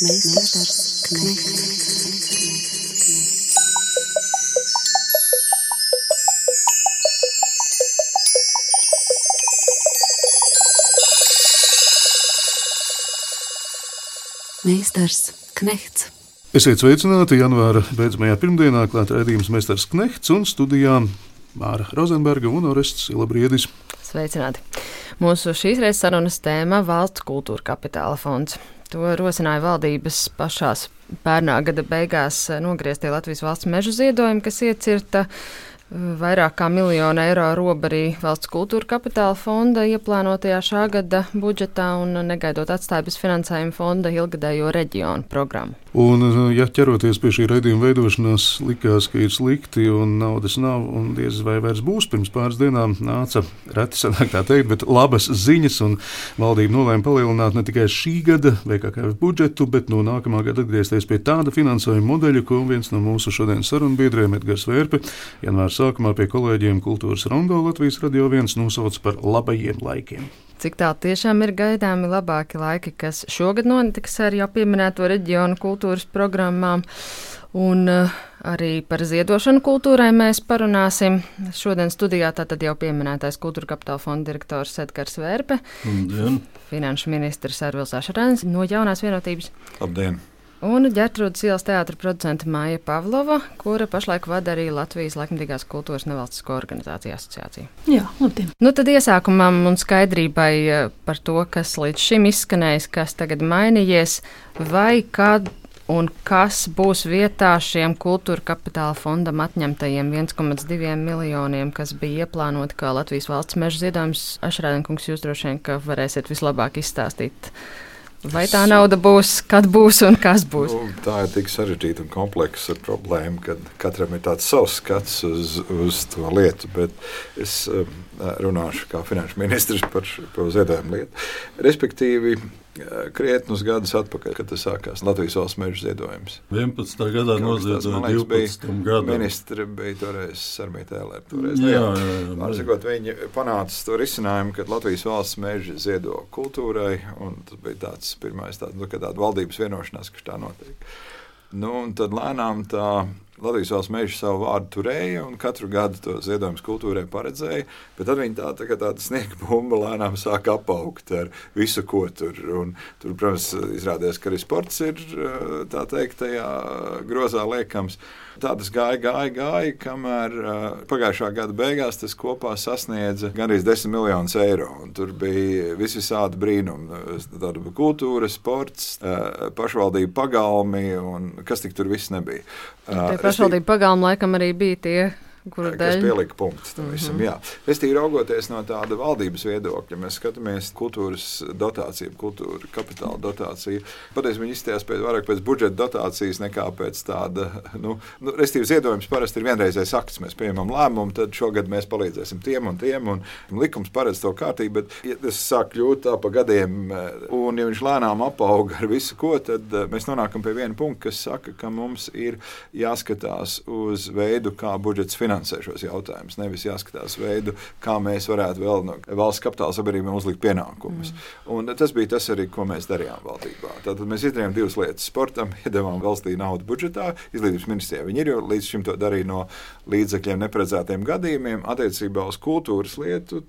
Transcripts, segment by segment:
Meistars Knechts. Meistars Knechts. Esiet sveicināti janvāra beidzamajā pirmdienā, klāt redzījums Meistars Knechts un studijā Māra Rozenberga un Orests Ilabriedis. Sveicināti! Mūsu šīs reizes sarunas tēma - valsts kultūra kapitāla fonds. To rosināja valdības pašās pērnā gada beigās nogrieztie Latvijas valsts meža ziedojumi, kas iecirta vairāk kā miljonu eiro robu arī valsts kultūra kapitāla fonda ieplānotajā šā gada budžetā un negaidot atstāja bez finansējuma fonda ilgadējo reģionu programmu. Un, ja ķeroties pie šī raidījuma veidošanās, likās, ka ir slikti un naudas nav, un diez vai vairs būs, pirms pāris dienām nāca reti sanāk tā teikt, bet labas ziņas, un valdība nolēma palielināt ne tikai šī gada VKK budžetu, bet no nākamā gada atgriezties pie tāda finansējuma modeļa, ko viens no mūsu šodienas sarunbiedriem Edgars Vērpe janvāra sākumā pie kolēģiem Kultūras Rondo Latvijas radio viens nosauca par labajiem laikiem. Cik tā tiešām ir gaidāmi labāki laiki, kas šogad notiks ar jau pieminēto reģionu kultūras programmām. Un uh, arī par ziedošanu kultūrai mēs parunāsim. Šodien studijā tātad jau pieminētais kultūra kapitāla fonda direktors Edgars Vērpe, Labdien. finanšu ministrs Arvils Ašarēns no jaunās vienotības. Labdien! Un ģērtrūdas ielas teātra producente Māja Pavlova, kura pašlaik vada arī Latvijas laikmatīgās kultūras nevalstisko organizāciju asociāciju. Jā, labdien. Nu, tad iesākumam un skaidrībai eh, par to, kas līdz šim izskanējis, kas tagad mainījies, vai kad un kas būs vietā šiem kultūra kapitāla fondam atņemtajiem 1,2 miljoniem, kas bija ieplānoti kā Latvijas valsts meža ziedojums. Ašrādinkungs, jūs droši vien, ka varēsiet vislabāk izstāstīt. Vai tā nauda būs, kad būs un kas būs? Nu, tā ir tik sarežģīta un kompleksa problēma, ka katram ir tāds savs skats uz, uz to lietu. Bet es um, runāšu kā finanšu ministrs par, par ziedojumu lietu. Respektīvi, krietnus gadus atpakaļ, kad tas sākās Latvijas valsts meža ziedojums. 11. gadā noziedoja 12. gadu. Ministri bija toreiz Sarmīta Ēlē. Toreiz, Jā, jā, jā. Sakot, viņi panāca to risinājumu, ka Latvijas valsts meža ziedo kultūrai, un tas bija tāds pirmais tāds, nu, ka tāda valdības vienošanās, ka tā notiek. Nu, un tad lēnām tā Latvijas valsts meža savu vārdu turēja un katru gadu to ziedojumu kultūrai paredzēja. Bet tad viņi tā, tā kā tāda sniega bumba lēnām sāk apaugt ar visu, ko tur. Un, tur, protams, izrādījās, ka arī sports ir tā teikt, tajā grozā liekams. Tā tas gāja, gāja, gāja, kamēr pagājušā gada beigās tas kopā sasniedza gandrīz 10 miljonus eiro. Un tur bija visvisādi brīnumi. Tāda kultūra, sports, pašvaldība pagalmi un kas tik tur viss nebija. Uh, pašvaldību pagalma laikam arī bija tie, kas dēļ. pielika punktu tam visam. Mm -hmm. Es tīri raugoties no tāda valdības viedokļa, mēs skatāmies kultūras dotāciju, kultūra kapitāla dotāciju. Patiesībā viņi izstājās pēc vairāk pēc budžeta dotācijas nekā pēc tāda, nu, nu restīvi ziedojums parasti ir vienreizējs akts. Mēs pieņemam lēmumu, tad šogad mēs palīdzēsim tiem un tiem, un likums paredz to kārtību, bet ja tas sāk kļūt tā pa gadiem, un ja viņš lēnām apauga ar visu ko, tad mēs nonākam pie viena punkta, kas saka, ka mums ir jāskatās uz veidu, kā budžets finansē šos jautājumus. Nevis jāskatās veidu, kā mēs varētu vēl no valsts kapitāla sabiedrībām uzlikt pienākumus. Mm. Un tas bija tas arī, ko mēs darījām valdībā. Tātad mēs izdarījām divas lietas. Sportam iedavām valstī naudu budžetā, izglītības ministrijā. Viņi ir jau līdz šim to darīja no līdzekļiem neparedzētiem gadījumiem. Attiecībā uz kultūras lietu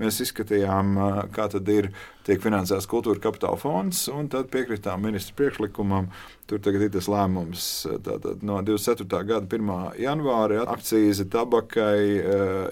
mēs izskatījām, kā tad ir tiek finansēts kultūra kapitāla fonds, un tad piekritām ministra priekšlikumam. Tur tagad ir tas lēmums tātad, no 24. gada 1. janvāra akcijas tabakai,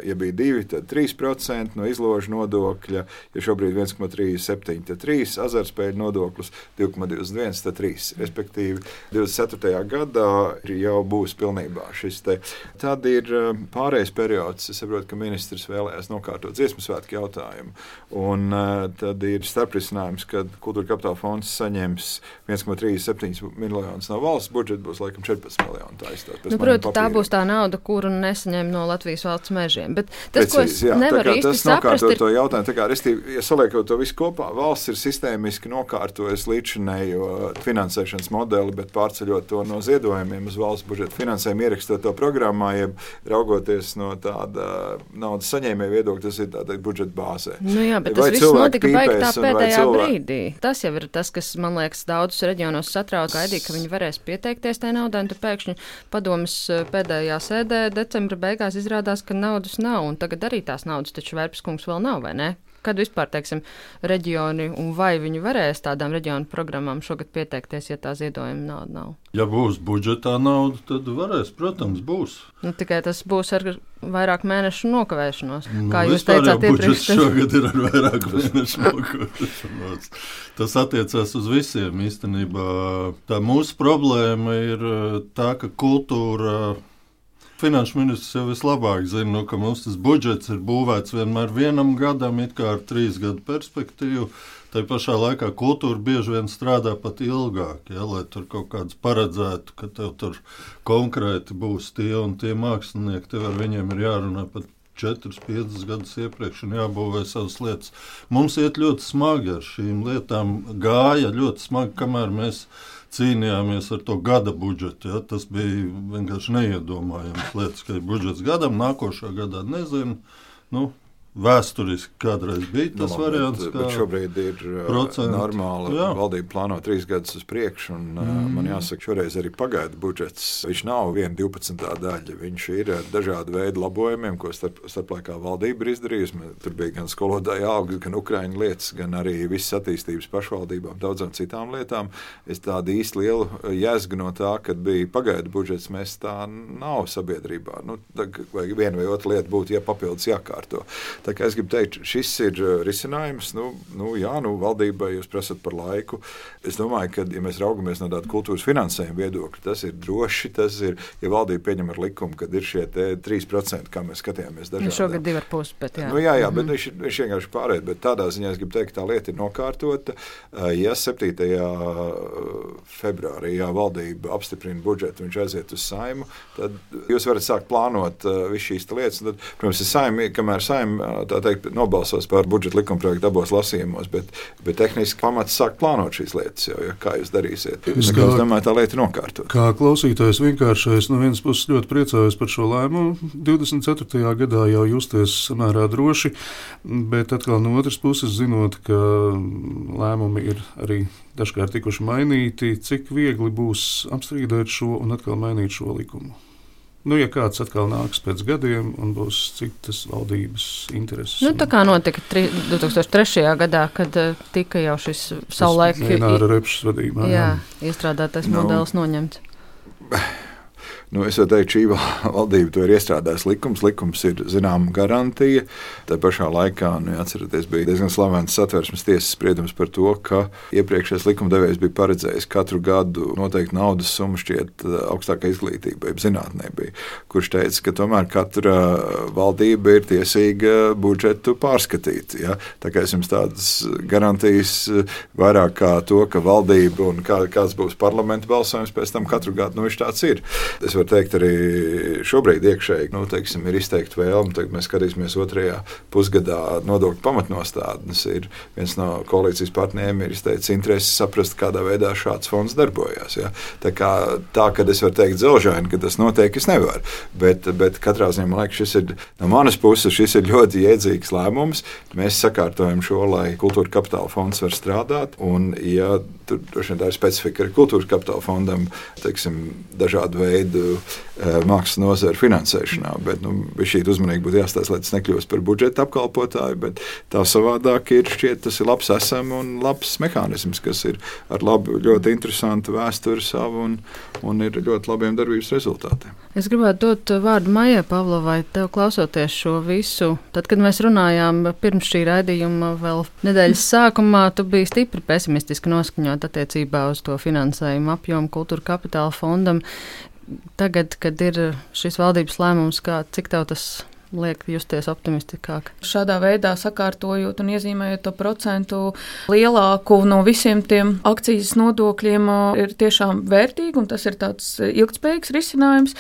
ja bija 2, tad 3% no izložu nodokļa, ja šobrīd 1,37, tad 3, azartspēļu nodoklis 2,21, tad 3. Respektīvi, 24. gadā jau būs pilnībā šis te. Tad ir pārējais periods, es saprotu, ka ministrs vēlējās nokārtot dziesmu svētku jautājumu, un tad ir starprisinājums, kad kultūra kapitāla fonds saņems 1,37 miljonus no valsts budžeta, būs laikam 14 miljoni. Tā, izstās, nu, protams, tā būs tā nauda, kuru kuru nesaņem no Latvijas valsts mežiem. Bet tas, Precīzi, ko es jā, nevaru īsti tas saprast, ir to jautājumu. Tā kā, restīvi, ja saliekot to visu kopā, valsts ir sistēmiski nokārtojusi līdzinējo finansēšanas modeli, bet pārceļot to no ziedojumiem uz valsts budžeta finansējumu, ierakstot to programmā, jeb raugoties no tāda naudas saņēmēja viedokļa, tas ir tādā budžeta bāzē. Nu jā, bet vai tas viss notika beigtā pēdējā cilvēki... brīdī. Tas jau ir tas, kas man liekas daudzus reģionos satrauc, gaidīja, ka viņi varēs pieteikties tajā naudā, un tu pēkšņi padomas eh, pēdējā sēdē decembra beigās izrādās, ka naudas nav, un tagad arī tās naudas taču Vērpskungs vēl nav, vai ne? Kad vispār, teiksim, reģioni un vai viņi varēs tādām reģionu programmām šogad pieteikties, ja tā ziedojuma nauda nav? Ja būs budžetā nauda, tad varēs, protams, būs. Nu, tikai tas būs ar vairāk mēnešu nokavēšanos. Nu, kā jūs teicāt, iepriekš šogad ir ar vairāk mēnešu nokavēšanos. Tas attiecās uz visiem īstenībā. Tā mūsu problēma ir eh, tā, ka kultūra Finanšu ministrs jau vislabāk zina, nu, ka mums tas budžets ir būvēts vienmēr vienam gadam, it kā ar trīs gadu perspektīvu. Tā pašā laikā kultūra bieži vien strādā pat ilgāk, ja, lai tur kaut kāds paredzētu, ka tev tur konkrēti būs tie un tie mākslinieki. Tev ar viņiem ir jārunā pat 4, 5 gadus iepriekš un jābūvē savas lietas. Mums iet ļoti smagi ar šīm lietām, gāja ļoti smagi, kamēr mēs cīnījāmies ar to gada budžetu. Ja? Tas bija vienkārši neiedomājams lietas, ka ir budžets gadam, nākošā gadā nezinu. Nu, Vēsturiski kādreiz bija tas no, variants, bet, bet šobrīd ir procentu. normāli. Jā. Valdība plāno trīs gadus uz priekšu, un mm. man jāsaka, šoreiz arī pagaidu budžets. Viņš nav viena 12. daļa. Viņš ir ar dažādu veidu labojumiem, ko starp, starplaikā valdība ir izdarījusi. Tur bija gan skolotāja algas, gan ukraiņu lietas, gan arī visas attīstības pašvaldībām, daudzām citām lietām. Es tādu īsti lielu jēzgu no tā, kad bija pagaidu budžets, mēs tā nav sabiedrībā. Nu, vai viena vai otra lieta būtu, ja papildus jākārto. Tā kā es gribu teikt, šis ir uh, risinājums. Nu, nu, jā, nu, valdībai jūs prasat par laiku. Es domāju, ka, ja mēs raugamies no tāda kultūras finansējuma viedokļa, tas ir droši. Tas ir, ja valdība pieņem ar likumu, kad ir šie 3%, kā mēs skatījāmies dažādi. Šogad 2,5%. Bet, jā. Nu, jā, jā, bet mm -hmm. viņš, viņš vienkārši pārējais. Bet tādā ziņā es gribu teikt, tā lieta ir nokārtota. Uh, ja 7. februārī jā, valdība apstiprina budžetu, viņš aiziet uz saimu, tad jūs varat sākt plānot uh, visu šīs lietas. Tad, protams, ir saima, kamēr saima tā teikt, nobalsos par budžeta likumprojektu abos lasījumos, bet, bet tehniski pamats sāk plānot šīs lietas. Jau, ja, kā jūs darīsiet? Es, kā, domāju, tā lieta ir nokārtota. Kā klausītājs vienkāršais no vienas puses ļoti priecājos par šo lēmumu. 24. gadā jau justies samērā droši, bet atkal no otras puses zinot, ka lēmumi ir arī dažkārt tikuši mainīti, cik viegli būs apstrīdēt šo un atkal mainīt šo likumu. Nu, ja kāds atkal nāks pēc gadiem un būs citas valdības intereses. Nu, tā kā notika tri, 2003. gadā, kad uh, tika jau šis savulaik Ināra Repšas vadībā. Jā, jā. iestrādātais nu, modelis noņemts. Nu, es varu teikt, šī valdība to ir iestrādājusi likums. Likums ir zināma garantija. Tā pašā laikā, nu, atcerieties, bija diezgan slavens satversmes tiesas spriedums par to, ka iepriekšējais likumdevējs bija paredzējis katru gadu noteikti naudas summu šķiet eh, augstākai izglītībai, zinātnē bija, kurš teica, ka tomēr katra valdība ir tiesīga budžetu pārskatīt. Ja? Tā kā es jums tādas garantijas eh, vairāk kā to, ka valdība un kā, kāds būs parlamenta balsojums pēc tam katru gadu, nu, viņš tāds ir. Es var teikt, arī šobrīd iekšēji nu, teiksim, ir izteikta vēlme. Tagad mēs skatīsimies otrajā pusgadā nodokļu pamatnostādnes. Ir viens no koalīcijas partneriem ir izteicis interesi saprast, kādā veidā šāds fonds darbojas. Ja? Tā kā tā, ka es varu teikt zelžaini, ka tas notiek, es nevaru. Bet, bet katrā ziņā man liekas, šis ir no manas puses šis ir ļoti iedzīgs lēmums. Mēs sakārtojam šo, lai kultūra kapitāla fonds var strādāt. Un, ja tur tā ir specifika arī kultūras kapitāla fondam, teiksim, dažādu veidu mākslas nozara finansēšanā. Bet nu, šī uzmanība būtu jāstāsta, lai tas nekļūst par budžeta apkalpotāju. Bet tā savādāk ir šķiet, tas ir labs esam un labs mehānisms, kas ir ar labu, ļoti interesantu vēsturi savu un, un ir ļoti labiem darbības rezultātiem. Es gribētu dot vārdu Maijai Pavlovai, tev klausoties šo visu. Tad, kad mēs runājām pirms šī raidījuma, vēl nedēļas sākumā, tu biji stipri pesimistiski noskaņot attiecībā uz to finansējumu apjomu kultūra kapitāla fondam tagad, kad ir šis valdības lēmums, kā, cik tev tas liek justies optimistiskāk. Šādā veidā sakārtojot un iezīmējot to procentu lielāku no visiem tiem akcijas nodokļiem, ir tiešām vērtīgi, un tas ir tāds ilgspējīgs risinājums.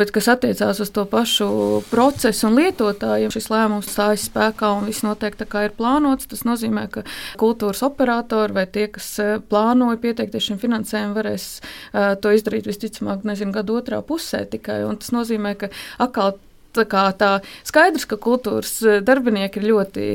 Bet, kas attiecās uz to pašu procesu un lietotājiem, šis lēmums stājas spēkā un viss noteikti kā ir plānots. Tas nozīmē, ka kultūras operatori vai tie, kas plānoja pieteikties šim finansējumam, varēs uh, to izdarīt visticamāk, nezinu, gadu otrā pusē tikai. Un tas nozīmē, ka atkal tā, tā skaidrs, ka kultūras darbinieki ir ļoti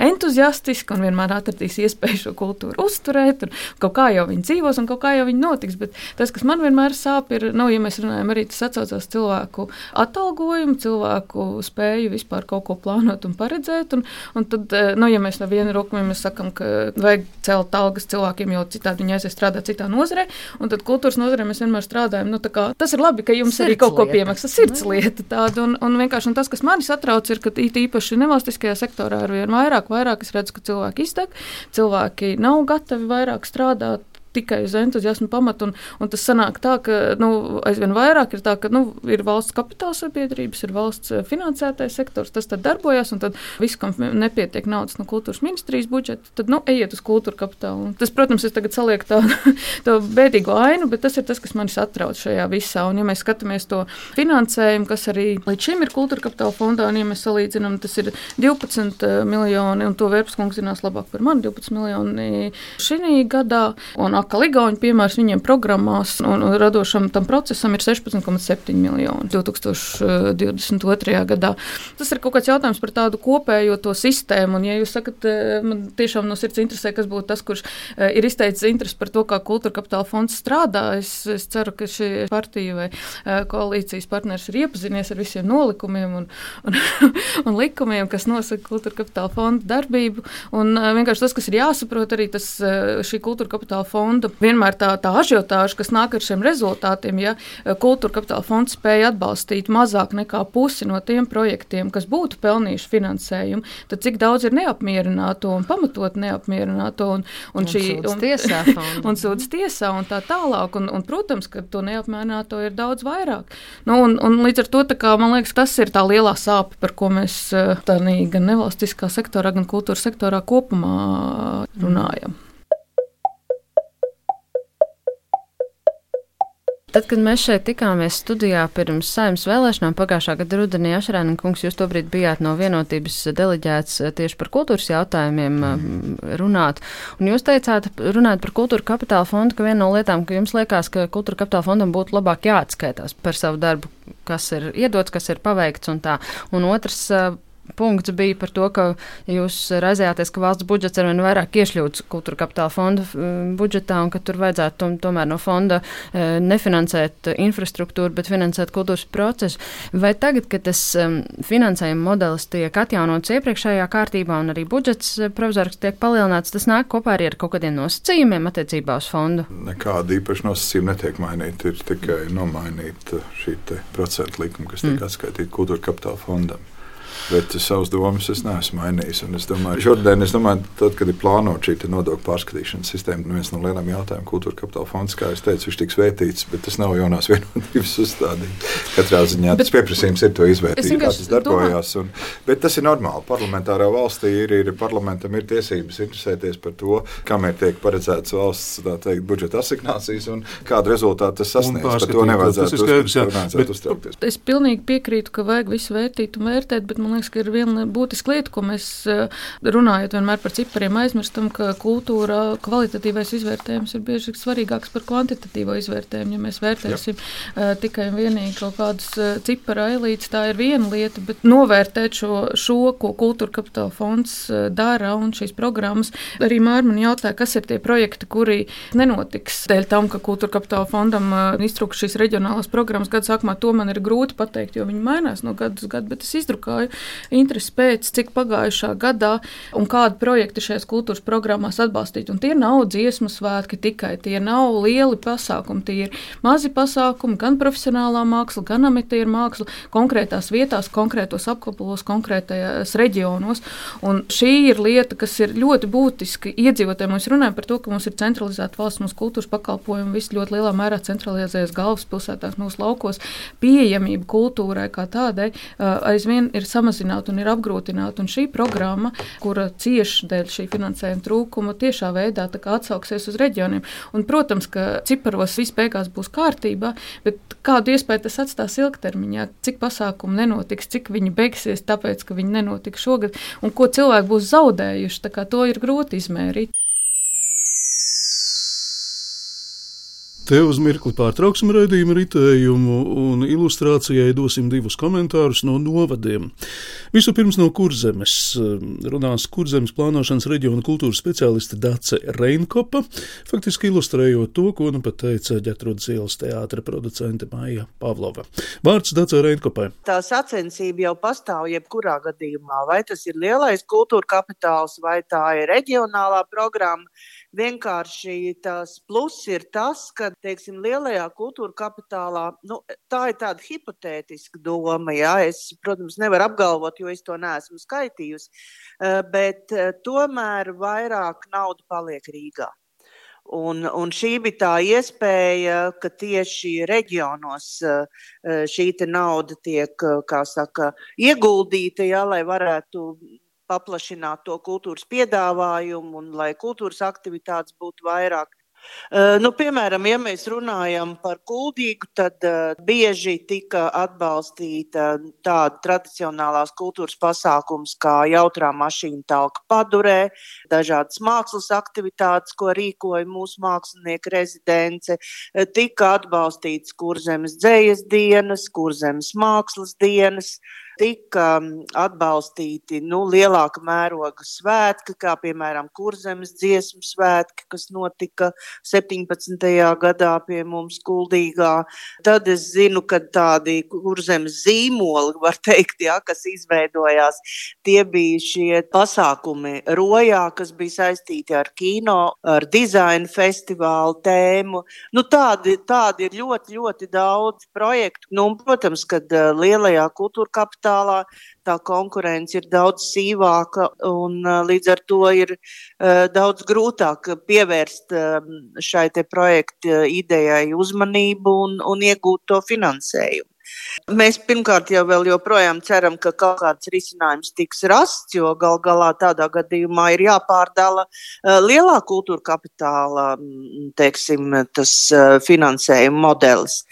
entuziastiski un vienmēr atradīs iespēju šo kultūru uzturēt. Kaut kā jau viņi dzīvos un kaut kā jau viņi notiks. Bet tas, kas man vienmēr sāp, ir, nu, ja mēs runājam arī tas atcaucās cilvēku atalgojumu, cilvēku spēju vispār kaut ko plānot un paredzēt. Un, un tad, eh, nu, ja mēs no viena roka mēs sakam, ka vajag celt algas cilvēkiem, jo citādi viņi aizies strādāt citā nozarē, un tad kultūras nozarē mēs vienmēr strādājam. Nu, kā, tas ir labi, ka jums sirds arī kaut ko piemaksā sirds lieta tāda. Un, un vienkārši un tas, kas mani satrauc, ir, ka īpaši nevalstiskajā sektorā ar vien vairāk, vairāk es redzu, ka cilvēki izdeg, cilvēki nav gatavi vairāk strādāt tikai uz entuziasmu pamatu. Un, un tas sanāk tā, ka nu, aizvien vairāk ir tā, ka nu, ir valsts kapitāla sabiedrības, ir valsts eh, finansētais sektors, tas tad darbojas, un tad viss, kam nepietiek naudas no kultūras ministrijas budžeta, tad nu, ejiet uz kultūra kapitālu. Un tas, protams, es tagad salieku tādu tā bēdīgo ainu, bet tas ir tas, kas mani satrauc šajā visā. Un, ja mēs skatāmies to finansējumu, kas arī līdz šim ir kultūra kapitāla fondā, un ja mēs salīdzinām, tas ir 12 eh, miljoni, un to Vērpskungs zinās labāk par mani, 12 miljoni šī gadā. Un atkal Igauni piemērs viņiem programmās un, un radošam tam procesam ir 16,7 miljoni 2022. gadā. Tas ir kaut kāds jautājums par tādu kopējo to sistēmu. Un, ja jūs sakat, eh, man tiešām no sirds interesē, kas būtu tas, kurš eh, ir izteicis interesi par to, kā kultūra kapitāla fonds strādā, es, es ceru, ka šī partija vai eh, koalīcijas partners ir iepazinies ar visiem nolikumiem un, un, un likumiem, kas nosaka kultūra kapitāla fonda darbību. Un vienkārši tas, kas ir jāsaprot, arī tas, šī kultūra kapitāla fonda fondu vienmēr tā, tā ažiotāža, kas nāk ar šiem rezultātiem, ja kultūra kapitāla fonds spēja atbalstīt mazāk nekā pusi no tiem projektiem, kas būtu pelnījuši finansējumu, tad cik daudz ir neapmierināto un pamatot neapmierināto un, un, un šī un, tiesā, un sūdz tiesā un tā tālāk. Un, un, protams, ka to neapmierināto ir daudz vairāk. Nu, un, un līdz ar to kā, man liekas, tas ir tā lielā sāpe, par ko mēs tādā gan nevalstiskā sektorā, gan kultūras sektorā kopumā runājam. Mm. Tad, kad mēs šeit tikāmies studijā pirms saimnes vēlēšanām pagājušā gada rudenī, Ašrēna kungs, jūs tobrīd bijāt no vienotības deleģēts eh, tieši par kultūras jautājumiem mm. runāt. Un jūs teicāt, runājot par kultūra kapitāla fondu, ka viena no lietām, ka jums liekas, ka kultūra kapitāla fondam būtu labāk jāatskaitās par savu darbu, kas ir iedots, kas ir paveikts un tā. Un otrs eh, punkts bija par to, ka jūs raizējāties, ka valsts budžets ar vien vairāk iešļūts kultūra kapitāla fonda budžetā un ka tur vajadzētu tom, tomēr no fonda e, nefinansēt infrastruktūru, bet finansēt kultūras procesu. Vai tagad, kad tas um, finansējuma modelis tiek atjaunots iepriekšējā kārtībā un arī budžets e, provizoriski tiek palielināts, tas nāk kopā arī ar kaut kādiem nosacījumiem attiecībā uz fondu? Nekāda īpaša nosacījuma netiek mainīta, ir tikai nomainīta šī procentu likuma, kas tiek mm. atskaitīta kultūra kapitāla fondam. Bet savas domas es neesmu mainījis. Es domāju, šodien, es domāju, tad, kad ir plānota šī nodokļu pārskatīšanas sistēma, nu viens no lieliem jautājumiem, kultūra kapitāla fonds, kā jau teicu, viņš tiks vērtīts, bet tas nav jaunās vienotības uzstādījums. Katrā ziņā tas pieprasījums ir to izvērtīt, kā tas darbojās. Un, bet tas ir normāli. Parlamentārā valstī ir, ir parlamentam ir tiesības interesēties par to, kam ir tiek paredzēts valsts teikt, budžeta asignācijas un kādu rezultātu tas sasniegs. Par to nevajadzētu, nevajadzētu uztraukties. Es pilnīgi piekrītu, ka vajag visu vērtīt un vērtēt, bet man liekas, ka ir viena būtiska lieta, ko mēs eh, runājot vienmēr par cipariem, aizmirstam, ka kultūra kvalitatīvais izvērtējums ir bieži svarīgāks par kvantitatīvo izvērtējumu. Ja mēs vērtēsim Jā. Eh, tikai un vienīgi kaut kādus eh, ciparu ailītes, tā ir viena lieta, bet novērtēt šo, šo ko kultūra kapitāla fonds dara un šīs programmas. Arī Mārman jautāja, kas ir tie projekti, kuri nenotiks dēļ tam, ka kultūra kapitāla fondam iztrūks šīs reģionālās programmas gadu sākumā. To man ir grūti pateikt, jo viņi mainās no gada uz gadu, bet es izdrukāju interesi pēc, cik pagājušā gadā un kādi projekti šajās kultūras programmās atbalstīt. Un tie nav dziesmu svētki tikai, tie nav lieli pasākumi, tie ir mazi pasākumi, gan profesionālā māksla, gan amatieru māksla, konkrētās vietās, konkrētos apkabalos, konkrētajos reģionos. Un šī ir lieta, kas ir ļoti būtiska iedzīvotājiem. Mēs runājam par to, ka mums ir centralizēta valsts, mūsu kultūras pakalpojumi viss ļoti lielā mērā centralizējas galvaspilsētās, mūsu laukos. Pieejamība kultūrai kā tādai aizvien ir samazināta un ir apgrūtināta. Un šī programma, kura cieši dēļ šī finansējuma trūkuma, tiešā veidā atsauksies uz reģioniem. Un, protams, ka ciparos viss beigās būs kārtībā, bet kādu iespēju tas atstās ilgtermiņā, cik pasākumu nenotiks, cik viņi beigsies, tāpēc, ka viņi nenotiks šogad, un ko cilvēki būs zaudējuši, to ir grūti izmērīt. Te uz mirkli pārtrauksim raidījuma ritējumu un ilustrācijai dosim divus komentārus no novadiem. Vispirms no kurzemes runās kurzemes plānošanas reģiona kultūras speciāliste Dace Reinkopa, faktiski ilustrējot to, ko nu pat teica ģetrudas ielas teātra producente Maija Pavlova. Vārds Dace Reinkopai. Tā sacensība jau pastāv jebkurā gadījumā, vai tas ir lielais kultūra kapitāls, vai tā ir reģionālā programma. Vienkārši tas pluss ir tas, ka, teiksim, lielajā kultūra kapitālā, nu, tā ir tāda hipotētiska doma, jā, es, protams, nevaru apgalvot, jo es to neesmu skaitījusi, eh, bet eh, tomēr vairāk nauda paliek Rīgā. Un, un šī bija tā iespēja, ka tieši reģionos eh, šī nauda tiek saka, ieguldīta, ja, lai varētu paplašināt to kultūras piedāvājumu un lai kultūras aktivitātes būtu vairāk. Uh, nu, piemēram, ja mēs runājam par kuldīgu, tad uh, bieži tika atbalstīta tāda tradicionālās kultūras pasākums kā jautrā mašīna talka padurē, dažādas mākslas aktivitātes, ko rīkoja mūsu mākslinieku rezidence, uh, tika atbalstīts kurzemes dzējas dienas, kurzemes mākslas dienas, tika atbalstīti nu, lielāka mēroga svētki, kā piemēram Kurzemes dziesmu svētki, kas notika 17. gadā pie mums Kuldīgā. Tad es zinu, ka tādi Kurzemes zīmoli, var teikt, ja, kas izveidojās, tie bija šie pasākumi Rojā, kas bija saistīti ar kino, ar dizaina festivālu tēmu. Nu, tādi, tādi ir ļoti, ļoti daudz projektu. Nu, un, protams, kad lielajā kultūra kapitālā kapitālā, tā konkurence ir daudz sīvāka un līdz ar to ir daudz grūtāk pievērst šai projekta idejai uzmanību un, un iegūt to finansējumu. Mēs pirmkārt jau joprojām ceram, ka kaut kāds risinājums tiks rasts, jo gal galā tādā gadījumā ir jāpārdala lielā kultūra kapitāla teiksim, finansējuma modelis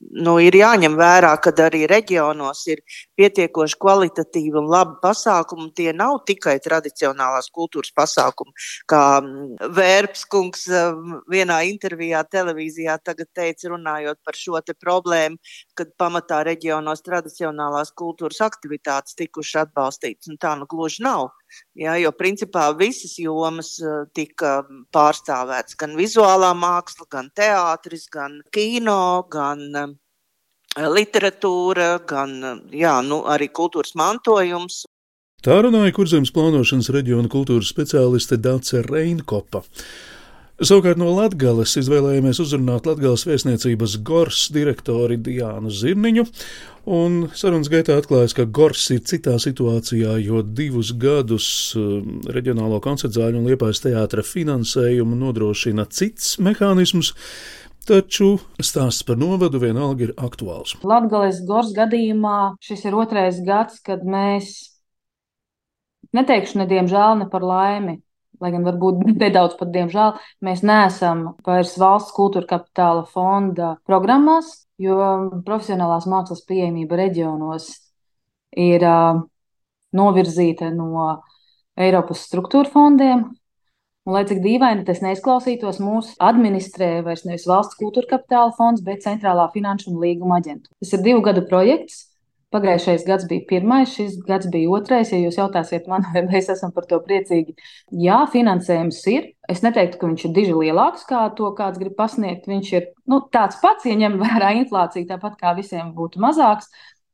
nu, ir jāņem vērā, ka arī reģionos ir pietiekoši kvalitatīvi un labi pasākumi. Tie nav tikai tradicionālās kultūras pasākumi. Kā mm, Vērps kungs mm, vienā intervijā televīzijā tagad teica, runājot par šo problēmu, kad pamatā reģionos tradicionālās kultūras aktivitātes tikuši atbalstītas. Tā nu gluži nav. Ja, jo principā visas jomas eh, tika pārstāvētas gan vizuālā māksla, gan teātris, gan kino, gan literatūra, gan jā, nu, arī kultūras mantojums. Tā runāja Kurzemes plānošanas reģiona kultūras speciāliste Dace Reinkopa. Savukārt no Latvijas izvēlējāmies uzrunāt Latvijas vēstniecības Gors direktori Diānu Zirniņu, un sarunas gaitā atklājas, ka Gors ir citā situācijā, jo divus gadus um, reģionālo koncertzāļu un liepājas teātra finansējumu nodrošina cits mehānisms, taču stāsts par novadu vienalga ir aktuāls. Latvijas Gors gadījumā šis ir otrais gads, kad mēs, neteikšu ne diemžēl, ne par laimi, lai gan varbūt nedaudz pat diemžēl, mēs neesam vairs valsts kultūra kapitāla fonda programmās, jo profesionālās mākslas pieejamība reģionos ir uh, novirzīta no Eiropas struktūra fondiem. Un, lai cik dīvaini tas neizklausītos, mūsu administrē vairs nevis valsts kultūra kapitāla fonds, bet Centrālā finanšu un līguma aģentūra. Tas ir divu gadu projekts, Pagājušais gads bija pirmais, šis gads bija otrais. Ja jūs jautāsiet man, vai mēs esam par to priecīgi, jā, finansējums ir. Es neteiktu, ka viņš ir diži lielāks, kā to kāds grib pasniegt. Viņš ir nu, tāds pats, ja ņem vērā inflāciju, tāpat kā visiem būtu mazāks.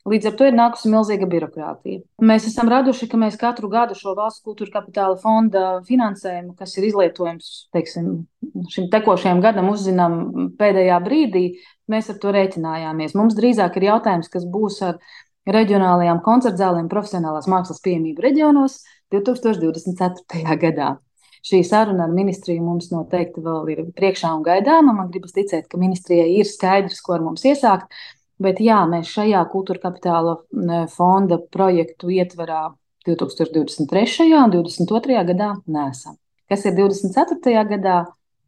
Līdz ar to ir nākusi milzīga birokrātija. Mēs esam raduši, ka mēs katru gadu šo valsts kultūra kapitāla fonda finansējumu, kas ir izlietojams teiksim, šim tekošajam gadam, uzzinām pēdējā brīdī. Mēs ar to rēķinājāmies. Mums drīzāk ir jautājums, kas būs ar reģionālajām koncertzālēm profesionālās mākslas pieejamību reģionos 2024. gadā. Šī saruna ar ministriju mums noteikti vēl ir priekšā un gaidāma. Man gribas ticēt, ka ministrijai ir skaidrs, ko ar mums iesākt. Bet jā, mēs šajā kultūra kapitāla fonda projektu ietvarā 2023. un 2022. gadā nesam. Kas ir 2024. gadā?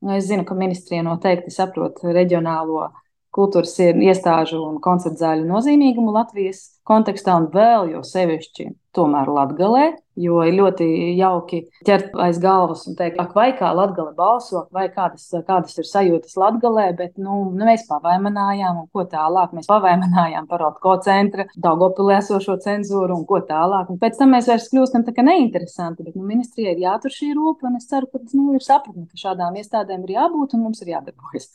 Nu, es zinu, ka ministrija noteikti saprot reģionālo kultūras iestāžu un koncertu zāļu nozīmīgumu Latvijas kontekstā un vēl jo sevišķi tomēr Latgalē, jo ir ļoti jauki ķert aiz galvas un teikt, ak, vai kā Latgale balso, vai kādas, kādas ir sajūtas Latgalē, bet, nu, nu mēs pavaimanājām un ko tālāk. Mēs pavaimanājām par Otko centra, Daugopilē esošo cenzūru un ko tālāk. Un pēc tam mēs vairs kļūstam tā kā neinteresanti, bet, nu, ministrijai ir jātur šī rūpa un es ceru, ka, nu, ir sapratni, ka šādām iestādēm ir jābūt un mums ir jādarbojas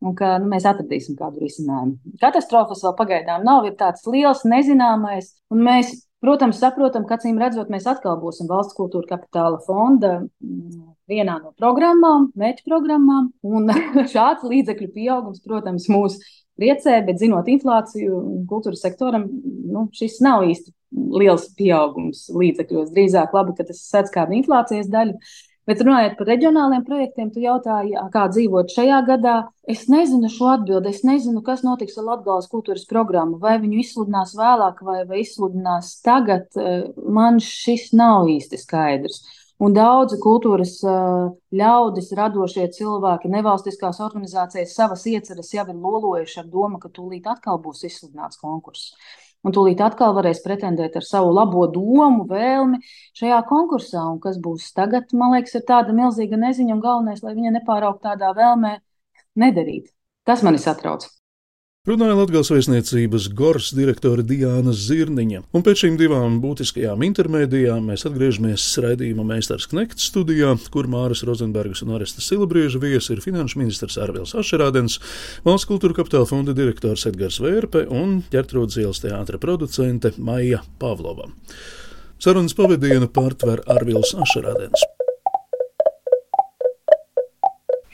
un ka nu, mēs atradīsim kādu risinājumu. Katastrofas vēl pagaidām nav, ir tāds liels nezināmais, un mēs, protams, saprotam, ka acīm redzot, mēs atkal būsim valsts kultūra kapitāla fonda mm, vienā no programmām, mērķu programmām, un šāds līdzekļu pieaugums, protams, mūs priecē, bet zinot inflāciju kultūras sektoram, nu, šis nav īsti liels pieaugums līdzekļos. Drīzāk labi, ka tas sēdz kādu inflācijas daļu. Bet runājot par reģionāliem projektiem, tu jautāji, kā dzīvot šajā gadā. Es nezinu šo atbildi. Es nezinu, kas notiks ar Latvijas kultūras programmu. Vai viņu izsludinās vēlāk, vai, vai izsludinās tagad. Man šis nav īsti skaidrs. Un daudzi kultūras ļaudis, radošie cilvēki, nevalstiskās organizācijas savas ieceres jau ir lolojuši ar domu, ka tūlīt atkal būs izsludināts konkurss un tūlīt atkal varēs pretendēt ar savu labo domu, vēlmi šajā konkursā. Un kas būs tagad, man liekas, ir tāda milzīga neziņa, un galvenais, lai viņa nepāraugtu tādā vēlmē nedarīt. Tas mani satrauc. Runāja Latvijas vēstniecības Gors direktore Diana Zirniņa, un pēc šīm divām būtiskajām intermēdijām mēs atgriežamies raidījuma meistars Knekts studijā, kur Māras Rozenbergas un Aresta Silabrieža viesi ir finanšu ministrs Arvils Ašerādens, valsts kultūra kapitāla fonda direktors Edgars Vērpe un ģertrūdas ielas teātra producente Maija Pavlova. Sarunas pavadienu pārtver Arvils Ašerādens.